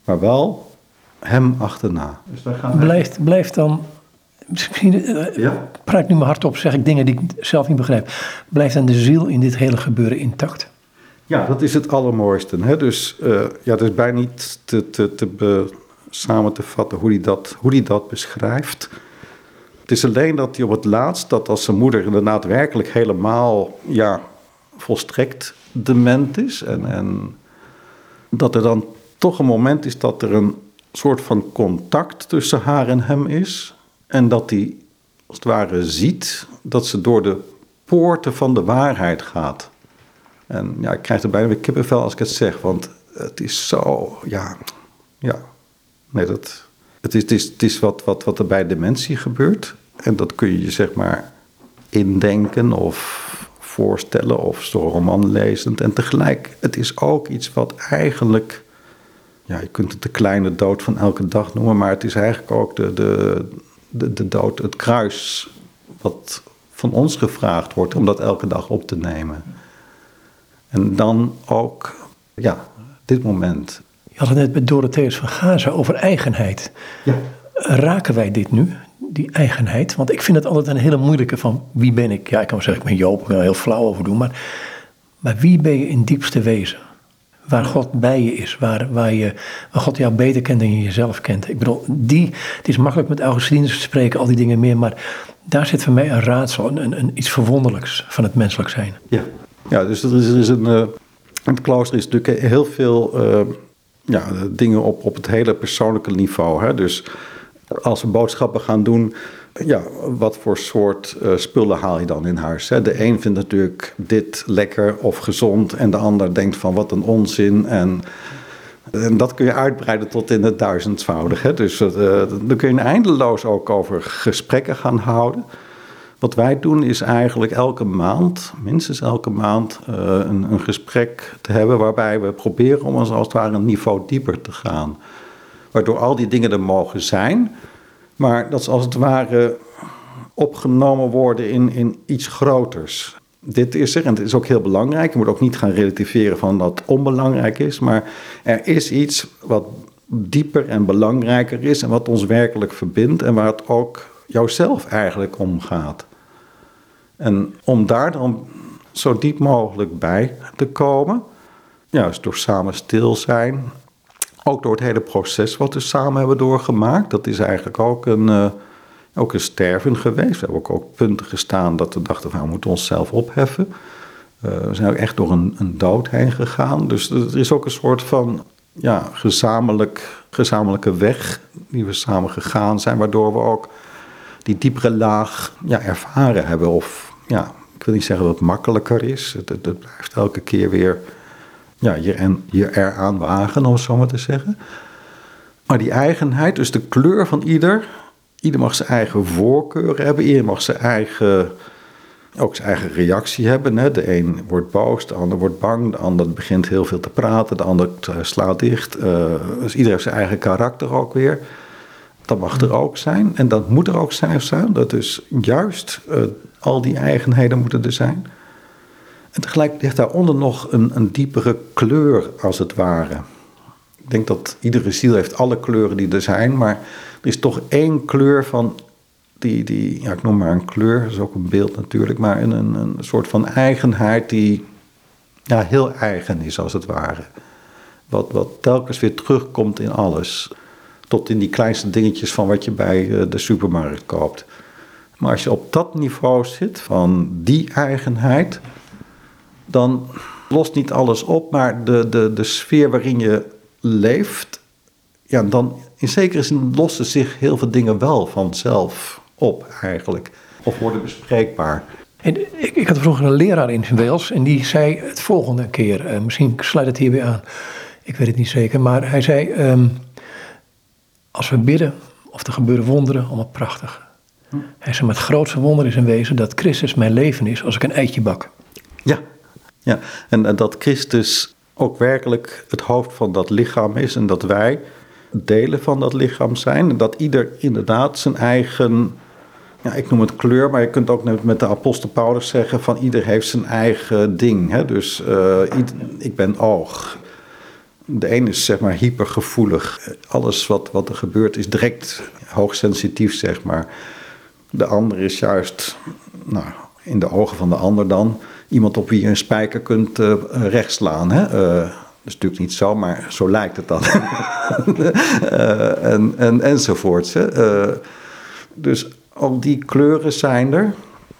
maar wel hem achterna. Dus blijft, blijft dan misschien uh, ja. praat nu maar hardop, zeg ik dingen die ik zelf niet begrijp. Blijft dan de ziel in dit hele gebeuren intact? Ja, dat is het allermooiste. Hè? Dus uh, ja, het is bijna niet te, te, te be, samen te vatten hoe hij, dat, hoe hij dat beschrijft. Het is alleen dat hij op het laatst, dat als zijn moeder inderdaad werkelijk helemaal, ja, volstrekt dement is. En, en dat er dan toch een moment is dat er een soort van contact tussen haar en hem is. En dat hij als het ware ziet dat ze door de poorten van de waarheid gaat. En ja, ik krijg er bijna weer kippenvel als ik het zeg, want het is zo, ja, ja. Nee, dat, Het is, het is, het is wat, wat, wat er bij dementie gebeurt. En dat kun je je zeg maar indenken of voorstellen of zo'n roman lezend. En tegelijk, het is ook iets wat eigenlijk, ja, je kunt het de kleine dood van elke dag noemen, maar het is eigenlijk ook de, de, de, de dood, het kruis, wat van ons gevraagd wordt om dat elke dag op te nemen. En dan ook, ja, dit moment. Je had het net met Dorotheus van Gaza over eigenheid. Ja. Raken wij dit nu, die eigenheid? Want ik vind het altijd een hele moeilijke van wie ben ik? Ja, ik kan wel zeggen, ik ben Joop, ik er heel flauw over doen. Maar, maar wie ben je in diepste wezen? Waar God bij je is, waar, waar, je, God jou beter kent dan je jezelf kent. Ik bedoel, die, het is makkelijk met Augustinus te spreken, al die dingen meer. Maar daar zit voor mij een raadsel, een, een, iets verwonderlijks van het menselijk zijn. Ja, ja dus er is, er is een. Het klooster is natuurlijk heel veel uh, ja, dingen op, op het hele persoonlijke niveau. Hè? Dus als we boodschappen gaan doen, ja, wat voor soort uh, spullen haal je dan in huis? De een vindt natuurlijk dit lekker of gezond en de ander denkt van wat een onzin. En, en dat kun je uitbreiden tot in het duizendvoudige. Dus uh, dan kun je eindeloos ook over gesprekken gaan houden. Wat wij doen is eigenlijk elke maand, minstens elke maand, uh, een, een, gesprek te hebben waarbij we proberen om als het ware een niveau dieper te gaan. Waardoor al die dingen er mogen zijn, maar dat ze als het ware opgenomen worden in, in iets groters. Dit is er, en het is ook heel belangrijk. Je moet ook niet gaan relativeren van dat onbelangrijk is, maar er is iets wat dieper en belangrijker is en wat ons werkelijk verbindt en waar het ook jouzelf eigenlijk om gaat. En om daar dan zo diep mogelijk bij te komen, juist door samen stil zijn, ook door het hele proces wat we samen hebben doorgemaakt. Dat is eigenlijk ook een, uh, ook een sterven geweest. We hebben ook, punten gestaan dat we dachten van we moeten onszelf opheffen. Uh, we zijn ook echt door een, een dood heen gegaan. Dus er is ook een soort van ja, gezamenlijk, gezamenlijke weg die we samen gegaan zijn, waardoor we ook die diepere laag ja, ervaren hebben. Of ja, ik wil niet zeggen dat het makkelijker is. Het, het blijft elke keer weer ja, je, en, je eraan wagen, om het zo maar te zeggen. Maar die eigenheid, dus de kleur van ieder. Ieder mag zijn eigen voorkeur hebben. Ieder mag zijn eigen, ook zijn eigen reactie hebben. Hè. De een wordt boos, de ander wordt bang. De ander begint heel veel te praten. De ander slaat dicht. Uh, dus ieder heeft zijn eigen karakter ook weer. Dat mag er ook zijn. En dat moet er ook zijn. Dat is juist uh, al die eigenheden moeten er zijn. En tegelijk ligt daaronder nog een, een diepere kleur, als het ware. Ik denk dat iedere ziel heeft alle kleuren die er zijn, maar er is toch één kleur van die, die ja, ik noem maar een kleur, dat is ook een beeld natuurlijk, maar een, een, een soort van eigenheid die ja, heel eigen is, als het ware. Wat, wat telkens weer terugkomt in alles. Tot in die kleinste dingetjes van wat je bij eh, de supermarkt koopt. Maar als je op dat niveau zit, van die eigenheid, dan lost niet alles op, maar de, de, de sfeer waarin je leeft, ja, dan in zekere zin lossen zich heel veel dingen wel vanzelf op eigenlijk. Of worden bespreekbaar. En ik, ik had vroeger een leraar in Wales en die zei het volgende keer, uh, misschien sluit het hier weer aan, ik weet het niet zeker, maar hij zei, um, als we bidden of er gebeuren wonderen, allemaal prachtig. Hm. Hij zei, maar het grootste wonder is in wezen dat Christus mijn leven is als ik een eitje bak. Ja, ja, en, dat Christus ook werkelijk het hoofd van dat lichaam is en dat wij delen van dat lichaam zijn. En dat ieder inderdaad zijn eigen, ja, ik noem het kleur, maar je kunt ook met de apostel Paulus zeggen van ieder heeft zijn eigen ding. Hè? Dus uh, ik ben oog. De ene is zeg maar hypergevoelig. Alles wat, wat er gebeurt is direct hoogsensitief, zeg maar. De andere is juist, nou, in de ogen van de ander dan iemand op wie je een spijker kunt uh, rechtslaan. Hè? Uh, dat is natuurlijk niet zo, maar zo lijkt het dan. uh, [LAUGHS] en, en, enzovoorts. Hè? dus al die kleuren zijn er.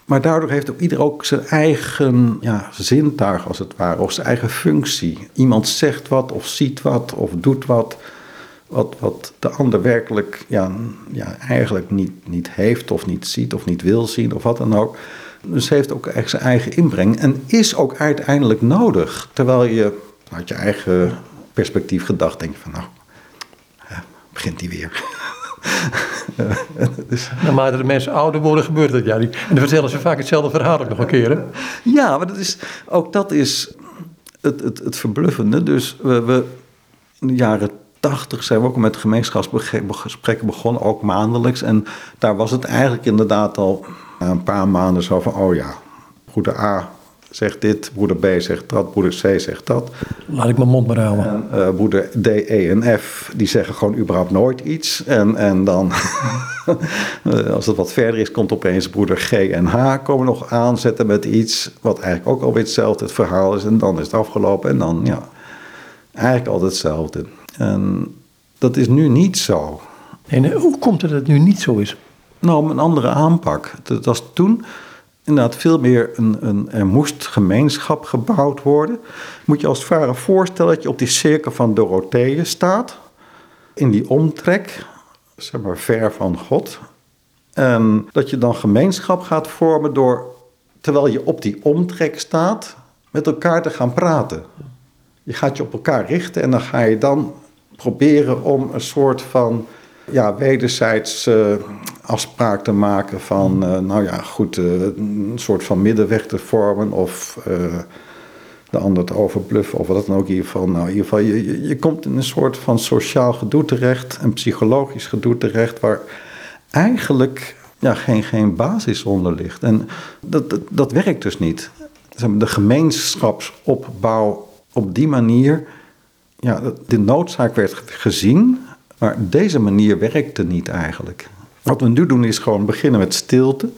Maar daardoor heeft ook ieder ook zijn eigen ja, zintuig, als het ware, of zijn eigen functie. Iemand zegt wat, of ziet wat, of doet wat. Wat, wat de ander werkelijk ja, ja, eigenlijk niet, niet heeft, of niet ziet, of niet wil zien, of wat dan ook. Dus heeft ook echt zijn eigen inbreng en is ook uiteindelijk nodig. Terwijl je uit je eigen perspectief gedacht denk je van nou, begint die weer. [LAUGHS] dus... Naarmate de mensen ouder worden, gebeurt dat ja. En dan vertellen ze vaak hetzelfde verhaal ook nog een keer. Hè? Ja, maar dat is, ook dat is het, het, het verbluffende. Dus we, we in de jaren tachtig zijn we ook met gemeenschapsgesprekken begonnen, ook maandelijks. En daar was het eigenlijk inderdaad al een paar maanden zo van, oh ja, broeder A zegt dit, broeder B zegt dat, broeder C zegt dat. Laat ik mijn mond maar houden. En uh, broeder D, E en F, die zeggen gewoon überhaupt nooit iets. En, en dan, [LAUGHS] als het wat verder is, komt opeens broeder G en H komen nog aanzetten met iets... wat eigenlijk ook alweer hetzelfde het verhaal is. En dan is het afgelopen en dan, ja, eigenlijk altijd hetzelfde. En dat is nu niet zo. En hoe komt het dat het nu niet zo is? Nou, een andere aanpak. Dat was toen inderdaad veel meer een, een, er moest gemeenschap gebouwd worden. Moet je als het ware voorstellen dat je op die cirkel van Dorothee staat. In die omtrek, zeg maar ver van God. En dat je dan gemeenschap gaat vormen door, terwijl je op die omtrek staat, met elkaar te gaan praten. Je gaat je op elkaar richten en dan ga je dan proberen om een soort van ja, wederzijds uh, afspraak te maken van, uh, nou ja, goed, uh, een soort van middenweg te vormen of de ander te overbluffen of wat dan ook. In ieder geval, nou, in ieder geval je, je, je komt in een soort van sociaal gedoe terecht, een psychologisch gedoe terecht, waar eigenlijk ja, geen, geen basis onder ligt. En dat, dat, dat werkt dus niet. De gemeenschapsopbouw op die manier, ja, de noodzaak werd gezien, maar deze manier werkte niet eigenlijk. Wat we nu doen is gewoon beginnen met stilte.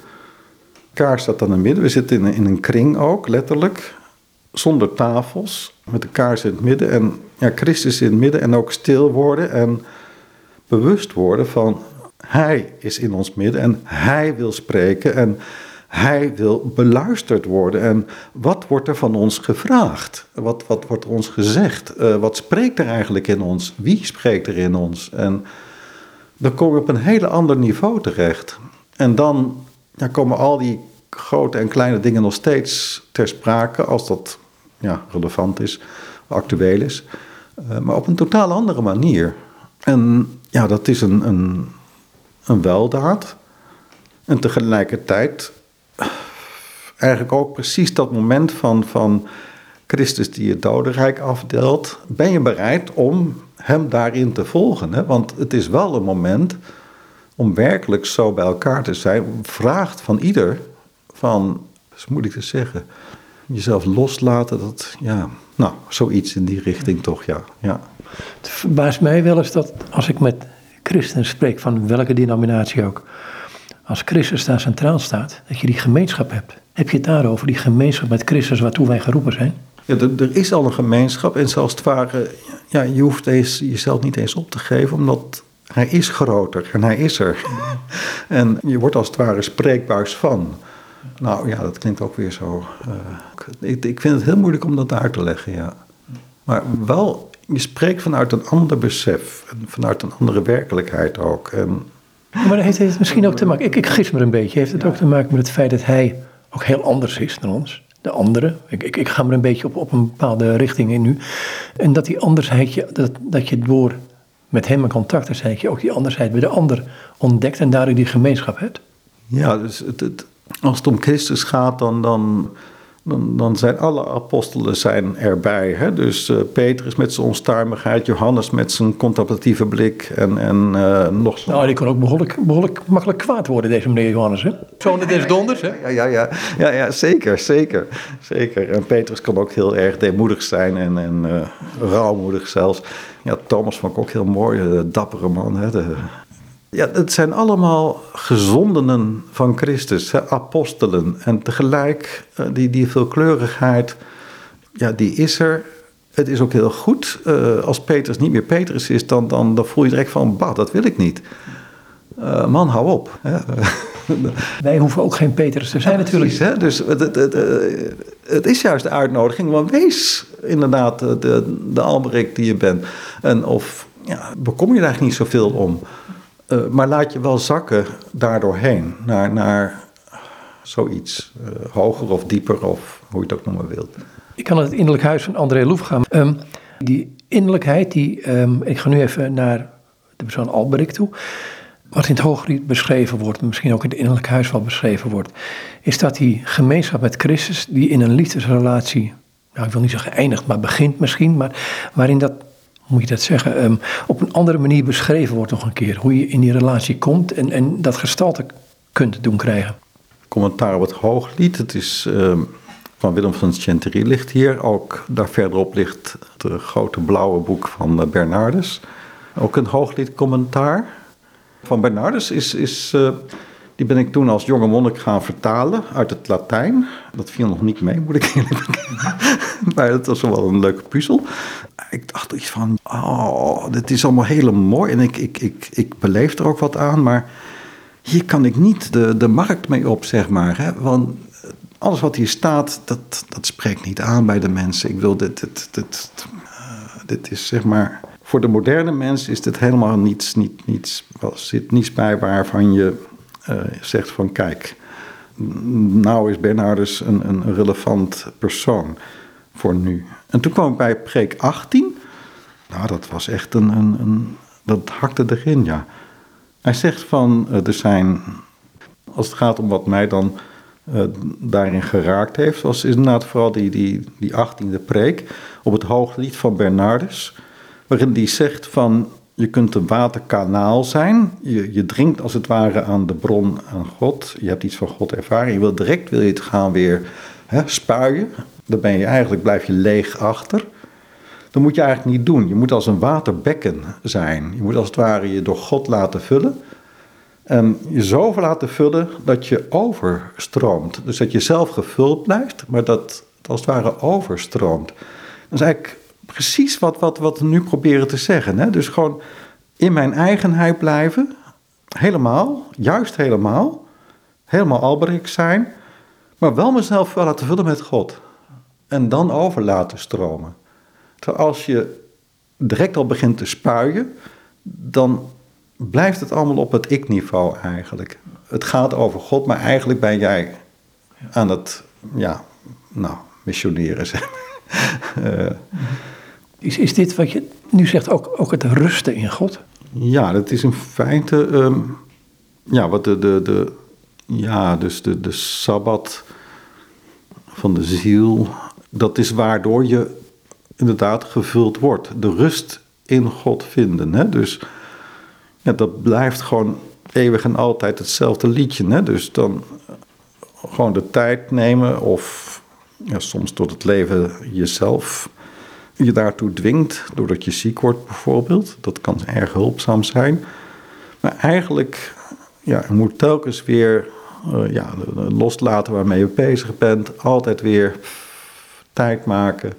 Kaars staat dan in het midden. We zitten in een, in een kring ook, letterlijk. Zonder tafels, met de kaars in het midden. En ja, Christus in het midden en ook stil worden en bewust worden van... Hij is in ons midden en hij wil spreken en hij wil beluisterd worden. En wat wordt er van ons gevraagd? Wat, wat wordt ons gezegd? Uh, wat spreekt er eigenlijk in ons? Wie spreekt er in ons? En dan kom je op een hele ander niveau terecht. En dan komen al die grote en kleine dingen nog steeds ter sprake, als dat ja, relevant is, actueel is. Uh, maar op een totaal andere manier. En ja, dat is een, een, een weldaad. En tegelijkertijd eigenlijk ook precies dat moment van, van Christus die het dodenrijk afdeelt. Ben je bereid om hem daarin te volgen? Hè? Want het is wel een moment om werkelijk zo bij elkaar te zijn. Vraagt van ieder van, is moeilijk te zeggen, jezelf loslaten. Dat, ja, nou, zoiets in die richting toch, ja. ja. Het verbaast mij wel eens dat als ik met christenen spreek, van welke denominatie ook als Christus daar centraal staat, dat je die gemeenschap hebt. Heb je daarover, die gemeenschap met Christus waartoe wij geroepen zijn? Ja, er, is al een gemeenschap en zelfs het ware, ja, je hoeft deze, jezelf niet eens op te geven, omdat hij is groter en hij is er. [LAUGHS] en je wordt als het ware spreekbaars van. Nou ja, dat klinkt ook weer zo. Uh, ik, ik vind het heel moeilijk om dat uit te leggen, ja. Maar wel, je spreekt vanuit een ander besef en vanuit een andere werkelijkheid ook. En maar dat heeft het misschien ook te maken, ik, ik gis me een beetje, heeft het ook te maken met het feit dat hij ook heel anders is dan ons? De andere, ik, ik, ik ga me een beetje op, op een bepaalde richting in nu. En dat die andersheid, dat, dat je door met hem in contact te zijn, je ook die andersheid bij de ander ontdekt en daardoor die gemeenschap hebt. Ja, dus het, het, als het om Christus gaat, dan, dan dan, dan zijn alle apostelen zijn erbij. Hè? Dus uh, Petrus met zijn onstuimigheid, Johannes met zijn contemplatieve blik en, en uh, nog zo. Nou, die kon ook behoorlijk, behoorlijk makkelijk kwaad worden, deze meneer Johannes. Hè? Zoon des donders, hè? Ja, ja, ja, ja, ja, zeker, zeker, zeker. En Petrus kon ook heel erg deemoedig zijn en, en uh, rouwmoedig zelfs. Ja, Thomas vond ik ook heel mooi, de dappere man. Hè? De, ja, het zijn allemaal gezondenen van Christus, hè, apostelen. En tegelijk, uh, die, die veelkleurigheid, ja, die is er. Het is ook heel goed. Uh, als Petrus niet meer Petrus is, dan, dan, dan voel je direct van, bah, dat wil ik niet. Uh, man, hou op. Hè. [LAUGHS] Wij hoeven ook geen Petrus te zijn ja, natuurlijk. Precies, hè? Dus het, het, het, het, is juist de uitnodiging, want wees inderdaad de, de Albrecht die je bent. En of ja, bekom je daar eigenlijk niet zoveel om. Uh, maar laat je wel zakken daardoorheen naar, naar zoiets uh, hoger of dieper of hoe je het ook noemen wilt. Ik kan het innerlijk huis van André Loef gaan. Um, die innerlijkheid, die, um, ik ga nu even naar de persoon Alberik toe. wat in het Hooglied beschreven wordt, misschien ook in het innerlijk huis wel beschreven wordt, is dat die gemeenschap met Christus, die in een liefdesrelatie, nou ik wil niet zeggen eindigt, maar begint misschien, maar waarin dat, moet je dat zeggen, ehm, op een andere manier beschreven wordt nog een keer. Hoe je in die relatie komt en, en dat gestalte kunt doen krijgen. Commentaar op het Hooglied, het is ehm, van Willem van Century ligt hier. Ook daar verderop ligt het grote blauwe boek van uh, Bernardus. Ook een Hooglied commentaar. Van Bernardus is, is uh, die ben ik toen als jonge monnik gaan vertalen uit het Latijn. Dat viel nog niet mee, moet ik eerlijk bekennen. [LAUGHS] maar dat was wel een leuke puzzel. Ik dacht iets van, oh, dit is allemaal heel mooi. En ik, ik, ik, ik beleef er ook wat aan, maar hier kan ik niet de, de markt mee op, zeg maar. Hè? Want alles wat hier staat, dat, dat spreekt niet aan bij de mensen. Ik wil dit, dit, dit, uh, dit is zeg maar... Voor de moderne mens is dit helemaal niets, niet, niets, zit niets bij waarvan je zegt van kijk, nou is Bernardus een, een relevant persoon voor nu. En toen kwam ik bij preek 18. Nou, dat was echt een, een, een dat hakte erin, ja. Hij zegt van, uh, er zijn, als het gaat om wat mij dan uh, daarin geraakt heeft, was inderdaad vooral die, die, die 18e preek op het hooglied van Bernardus, waarin die zegt van, je kunt een waterkanaal zijn, je, je drinkt als het ware aan de bron aan God, je hebt iets van God ervaren, je wil direct wil je het gaan weer hè, spuien, dan ben je eigenlijk, blijf je leeg achter. Dat moet je eigenlijk niet doen. Je moet als een waterbekken zijn. Je moet als het ware je door God laten vullen. En je zoveel laten vullen dat je overstroomt. Dus dat je zelf gevuld blijft, maar dat het als het ware overstroomt. Dat is eigenlijk precies wat, wat, wat we nu proberen te zeggen. Hè? Dus gewoon in mijn eigenheid blijven. Helemaal, juist helemaal. Helemaal alberik zijn. Maar wel mezelf laten vullen met God. En dan over laten stromen. Terwijl als je direct al begint te spuien, dan blijft het allemaal op het ik-niveau eigenlijk. Het gaat over God, maar eigenlijk ben jij aan het, ja, nou, missioneren, zeg uh, [LAUGHS] is, is dit wat je nu zegt ook, ook het rusten in God? Ja, dat is in feite, um, ja, wat de, de, de, ja, dus de, de Sabbat van de ziel, dat is waardoor je inderdaad gevuld wordt. De rust in God vinden, hè? dus ja, dat blijft gewoon eeuwig en altijd hetzelfde liedje. Hè? Dus dan gewoon de tijd nemen of ja, soms door het leven jezelf je daartoe dwingt, doordat je ziek wordt bijvoorbeeld. Dat kan erg hulpzaam zijn. Maar eigenlijk, ja, je moet telkens weer uh, ja, loslaten waarmee je bezig bent. Altijd weer tijd maken.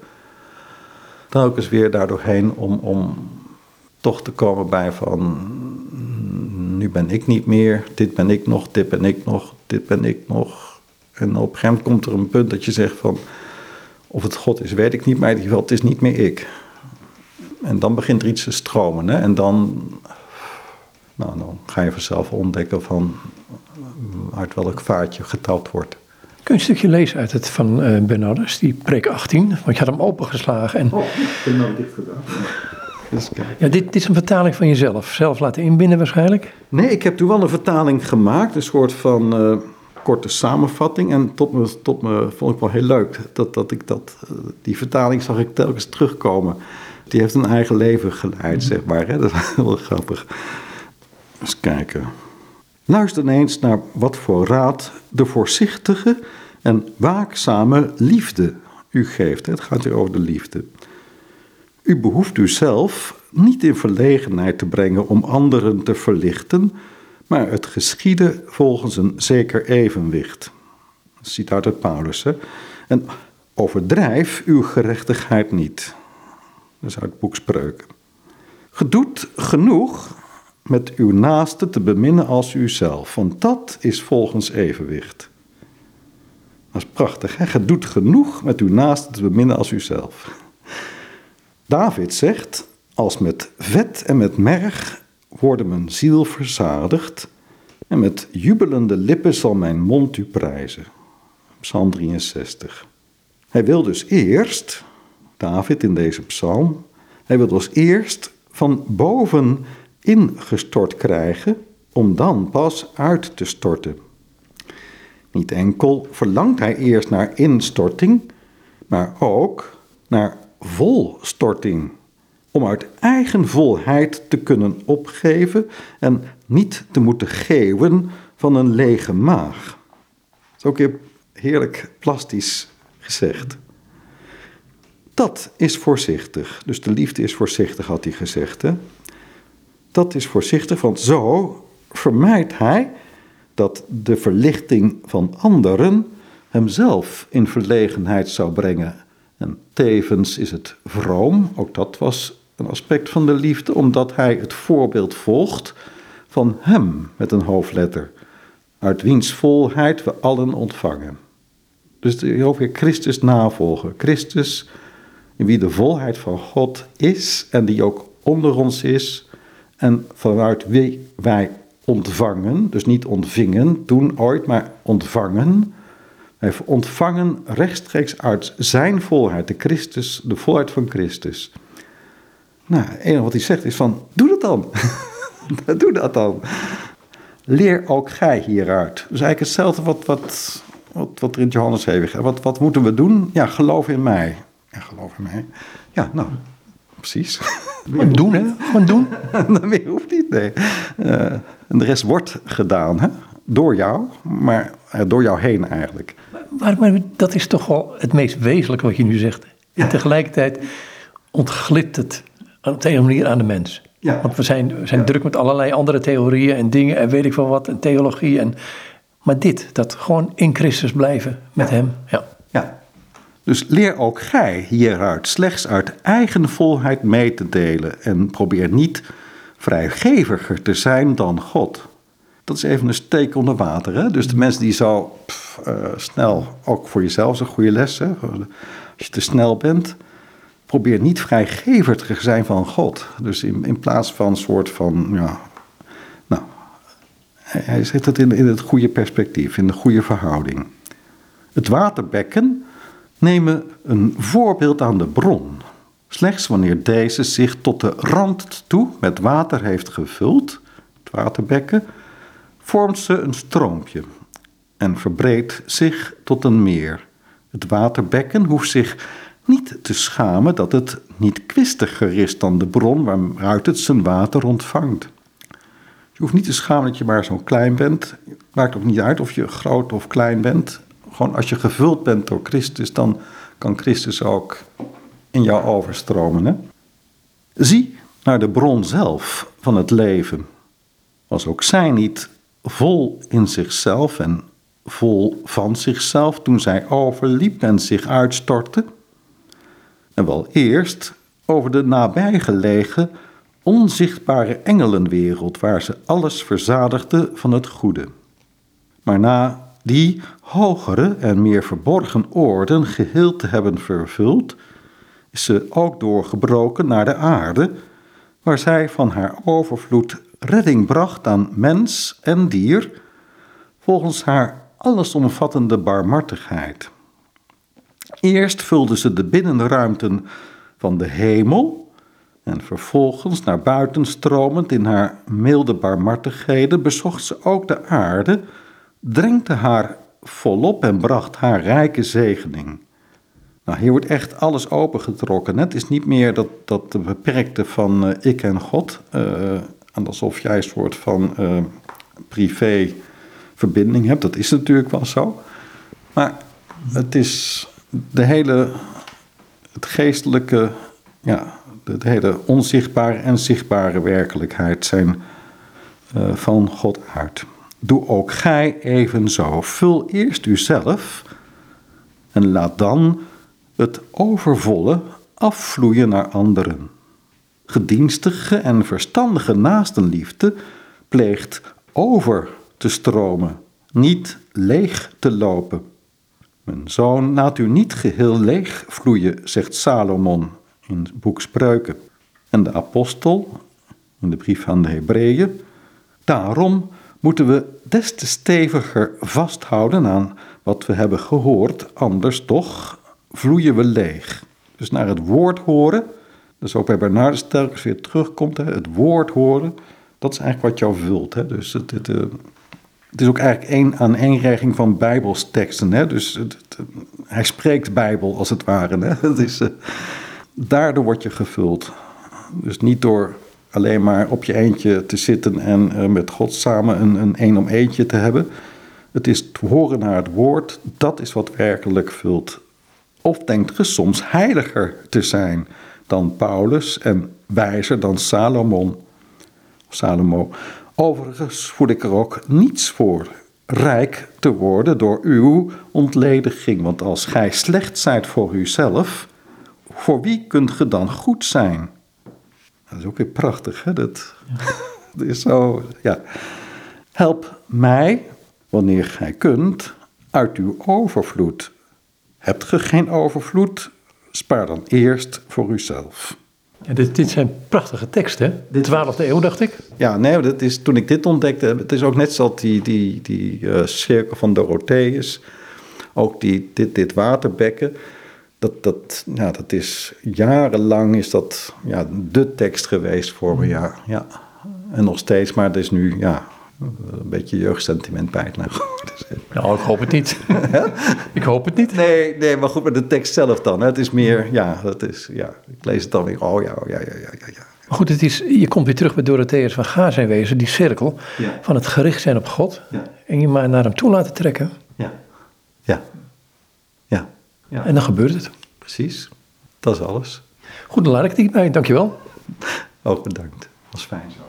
Telkens weer daardoorheen om, om toch te komen bij van nu ben ik niet meer, dit ben ik nog, dit ben ik nog, dit ben ik nog. En op een gegeven moment komt er een punt dat je zegt van of het God is, weet ik niet, maar in ieder geval, het is niet meer ik. En dan begint er iets te stromen. Hè? En dan, nou, dan ga je vanzelf ontdekken van uit welk vaartje getapt wordt. Kun je een stukje lezen uit het van uh, Bernardus, die preek 18? Want je had hem opengeslagen. En... Oh, ik heb hem dicht gedaan. Ja, dit, dit, is een vertaling van jezelf. Zelf laten inbinden waarschijnlijk? Nee, ik heb toen wel een vertaling gemaakt. Een soort van uh, korte samenvatting. En tot me, tot me vond ik wel heel leuk. Dat, dat ik dat, uh, die vertaling zag ik telkens terugkomen. Die heeft een eigen leven geleid, zeg maar. Hè? [LAUGHS] Dat is wel grappig. Eens kijken. Luister eens naar wat voor raad de voorzichtige en waakzame liefde u geeft. Het gaat hier over de liefde. U behoeft uzelf niet in verlegenheid te brengen om anderen te verlichten, maar het geschieden volgens een zeker evenwicht. Citaat uit Paulus. Hè? En overdrijf uw gerechtigheid niet. Dat is uit boek Spreuken. Gedoet genoeg met uw naaste te beminnen als uzelf, want dat is volgens evenwicht. Dat is prachtig, hè? Gedoet genoeg met uw naaste te beminnen als uzelf. David zegt, als met vet en met merg worden mijn ziel verzadigd en met jubelende lippen zal mijn mond u prijzen. Psalm 63. Hij wil dus eerst, David in deze psalm, hij wil dus eerst van boven ingestort krijgen om dan pas uit te storten. Niet enkel verlangt hij eerst naar instorting, maar ook naar volstorting. Om uit eigen volheid te kunnen opgeven en niet te moeten geeuwen van een lege maag. Dat is ook heerlijk plastisch gezegd. Dat is voorzichtig. Dus de liefde is voorzichtig, had hij gezegd. Hè? Dat is voorzichtig, want zo vermijdt hij dat de verlichting van anderen hemzelf in verlegenheid zou brengen. En tevens is het vroom, ook dat was een aspect van de liefde, omdat hij het voorbeeld volgt van hem met een hoofdletter, uit wiens volheid we allen ontvangen. Dus ook weer Christus navolgen. Christus, in wie de volheid van God is en die ook onder ons is en vanuit wie wij ontvangen, dus niet ontvingen toen ooit, maar ontvangen. Hij ontvangen rechtstreeks uit zijn volheid, de Christus, de volheid van Christus. Nou, het enige wat hij zegt is van, doe dat dan. [LAUGHS] doe dat dan. Leer ook gij hieruit. Dus eigenlijk hetzelfde wat, wat, wat, wat er in Johannes heeft. Wat, wat moeten we doen? Ja, geloof in mij. Ja, geloof in mij. Ja, nou, precies. [LAUGHS] Gewoon doen, hè? Gewoon doen. [LAUGHS] meer hoeft niet, nee. Uh, en de rest wordt gedaan, hè? Door jou, maar uh, door jou heen eigenlijk. Maar, maar, dat is toch wel het meest wezenlijke wat je nu zegt. En tegelijkertijd ontglipt het op de een manier aan de mens. Ja. Want we zijn, we zijn druk met allerlei andere theorieën en dingen en weet ik veel wat, en theologie. En, maar dit, dat gewoon in Christus blijven met hem. Ja. ja. Dus leer ook gij hieruit slechts uit eigen volheid mee te delen en probeer niet vrijgeviger te zijn dan God. Dat is even een steek onder water. Hè? Dus de mensen die zo pff, uh, snel, ook voor jezelf is een goede les. Hè? Als je te snel bent, probeer niet vrijgever te zijn van God. Dus in, in plaats van een soort van, ja, nou, hij, zet het in, in het goede perspectief, in de goede verhouding. Het waterbekken nemen een voorbeeld aan de bron. Slechts wanneer deze zich tot de rand toe met water heeft gevuld, het waterbekken, vormt ze een stroompje en verbreedt zich tot een meer. Het waterbekken hoeft zich niet te schamen dat het niet kwistiger is dan de bron waaruit het zijn water ontvangt. Je hoeft niet te schamen dat je maar zo klein bent. Maakt ook niet uit of je groot of klein bent. Gewoon als je gevuld bent door Christus, dan kan Christus ook in jou overstromen. Zie naar de bron zelf van het leven. Was ook zij niet vol in zichzelf en vol van zichzelf toen zij overliep en zich uitstortte? En wel eerst over de nabijgelegen, onzichtbare engelenwereld waar ze alles verzadigde van het goede. Maar na die hogere en meer verborgen oorden geheel te hebben vervuld, is ze ook doorgebroken naar de aarde, waar zij van haar overvloed redding bracht aan mens en dier, volgens haar allesomvattende barmhartigheid. Eerst vulde ze de binnenruimten van de hemel en vervolgens naar buiten stromend in haar milde barmhartigheden bezocht ze ook de aarde, drengte haar volop en bracht haar rijke zegening. Nou, hier wordt echt alles opengetrokken. Het is niet meer dat, dat de beperkte van uh, ik en God, uh, alsof jij een soort van uh, privé verbinding hebt. Dat is natuurlijk wel zo. Maar het is de hele, het geestelijke, ja, de, hele onzichtbare en zichtbare werkelijkheid zijn van God uit. Doe ook gij evenzo. Vul eerst uzelf en laat dan het overvolle afvloeien naar anderen. Gedienstige en verstandige naastenliefde pleegt over te stromen, niet leeg te lopen. Mijn zoon, laat u niet geheel leeg vloeien, zegt Salomon in het boek Spreuken. En de apostel, in de brief aan de Hebreeën, daarom moeten we des te steviger vasthouden aan wat we hebben gehoord, anders toch vloeien we leeg. Dus naar het woord horen, dus ook bij Bernardus telkens weer terugkomt, het woord horen, Dat is eigenlijk wat jou vult. Hè? Dus het, het, eh, het is ook eigenlijk één aaneenreiging van bijbelsteksten. Hè? Dus het, hij spreekt bijbel als het ware. Hè? [LAUGHS] Het is, eh, daardoor word je gevuld. Dus niet door alleen maar op je eentje te zitten en eh, met God samen een, een een om eentje te hebben. Het is het horen naar het woord, dat is wat werkelijk vult. Of denkt ge soms heiliger te zijn dan Paulus en wijzer dan Salomon. Salomo. Overigens voel ik er ook niets voor rijk te worden door uw ontlediging. Want als gij slecht zijt voor uzelf, voor wie kunt ge dan goed zijn? Dat is ook weer prachtig, hè? Dat, [LAUGHS] dat is zo, ja. Help mij, wanneer gij kunt, uit uw overvloed. Hebt ge geen overvloed, spaar dan eerst voor uzelf. Ja, dit, dit zijn prachtige teksten. De 12e eeuw, dacht ik. Ja, nee, dat is, toen ik dit ontdekte, het is ook net zoals die, die, die eh, cirkel van Dorotheus, ook die, dit, dit waterbekken. Dat, dat, ja, dat is jarenlang is dat ja, de tekst geweest voor me, ja, ja. En nog steeds, maar het is nu, ja, een beetje jeugdsentiment bij het [LAUGHS] nou. Ik hoop het niet. ik hoop het niet. Nee, nee, maar goed, met de tekst zelf dan. Hè. Het is meer, ja, dat is, ja, ik lees het dan weer, oh ja, oh ja, ja, ja, ja. Maar goed, het is, je komt weer terug bij Dorotheus van Ga zijn wezen, die cirkel Ja. van het gericht zijn op God. Ja. En je maar naar hem toe laten trekken. Ja, ja, ja, ja. En dan gebeurt het. precies. Dat is alles. Goed, dan laat ik het hierbij. Dankjewel. [LAUGHS] Ook bedankt. Was fijn zo.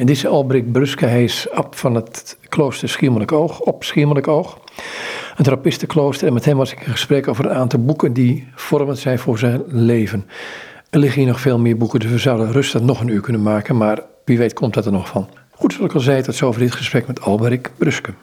En dit is Albrecht Bruske. Hij is abt van het klooster Schiermonnikoog, op Schiermonnikoog. Een trappistenklooster. En met hem was ik in gesprek over een aantal boeken die vormend zijn voor zijn leven. Er liggen hier nog veel meer boeken, dus we zouden rustig nog een uur kunnen maken. Maar wie weet komt dat er nog van. Goed, zoals ik al zei, tot zover dit gesprek met Albrecht Bruske.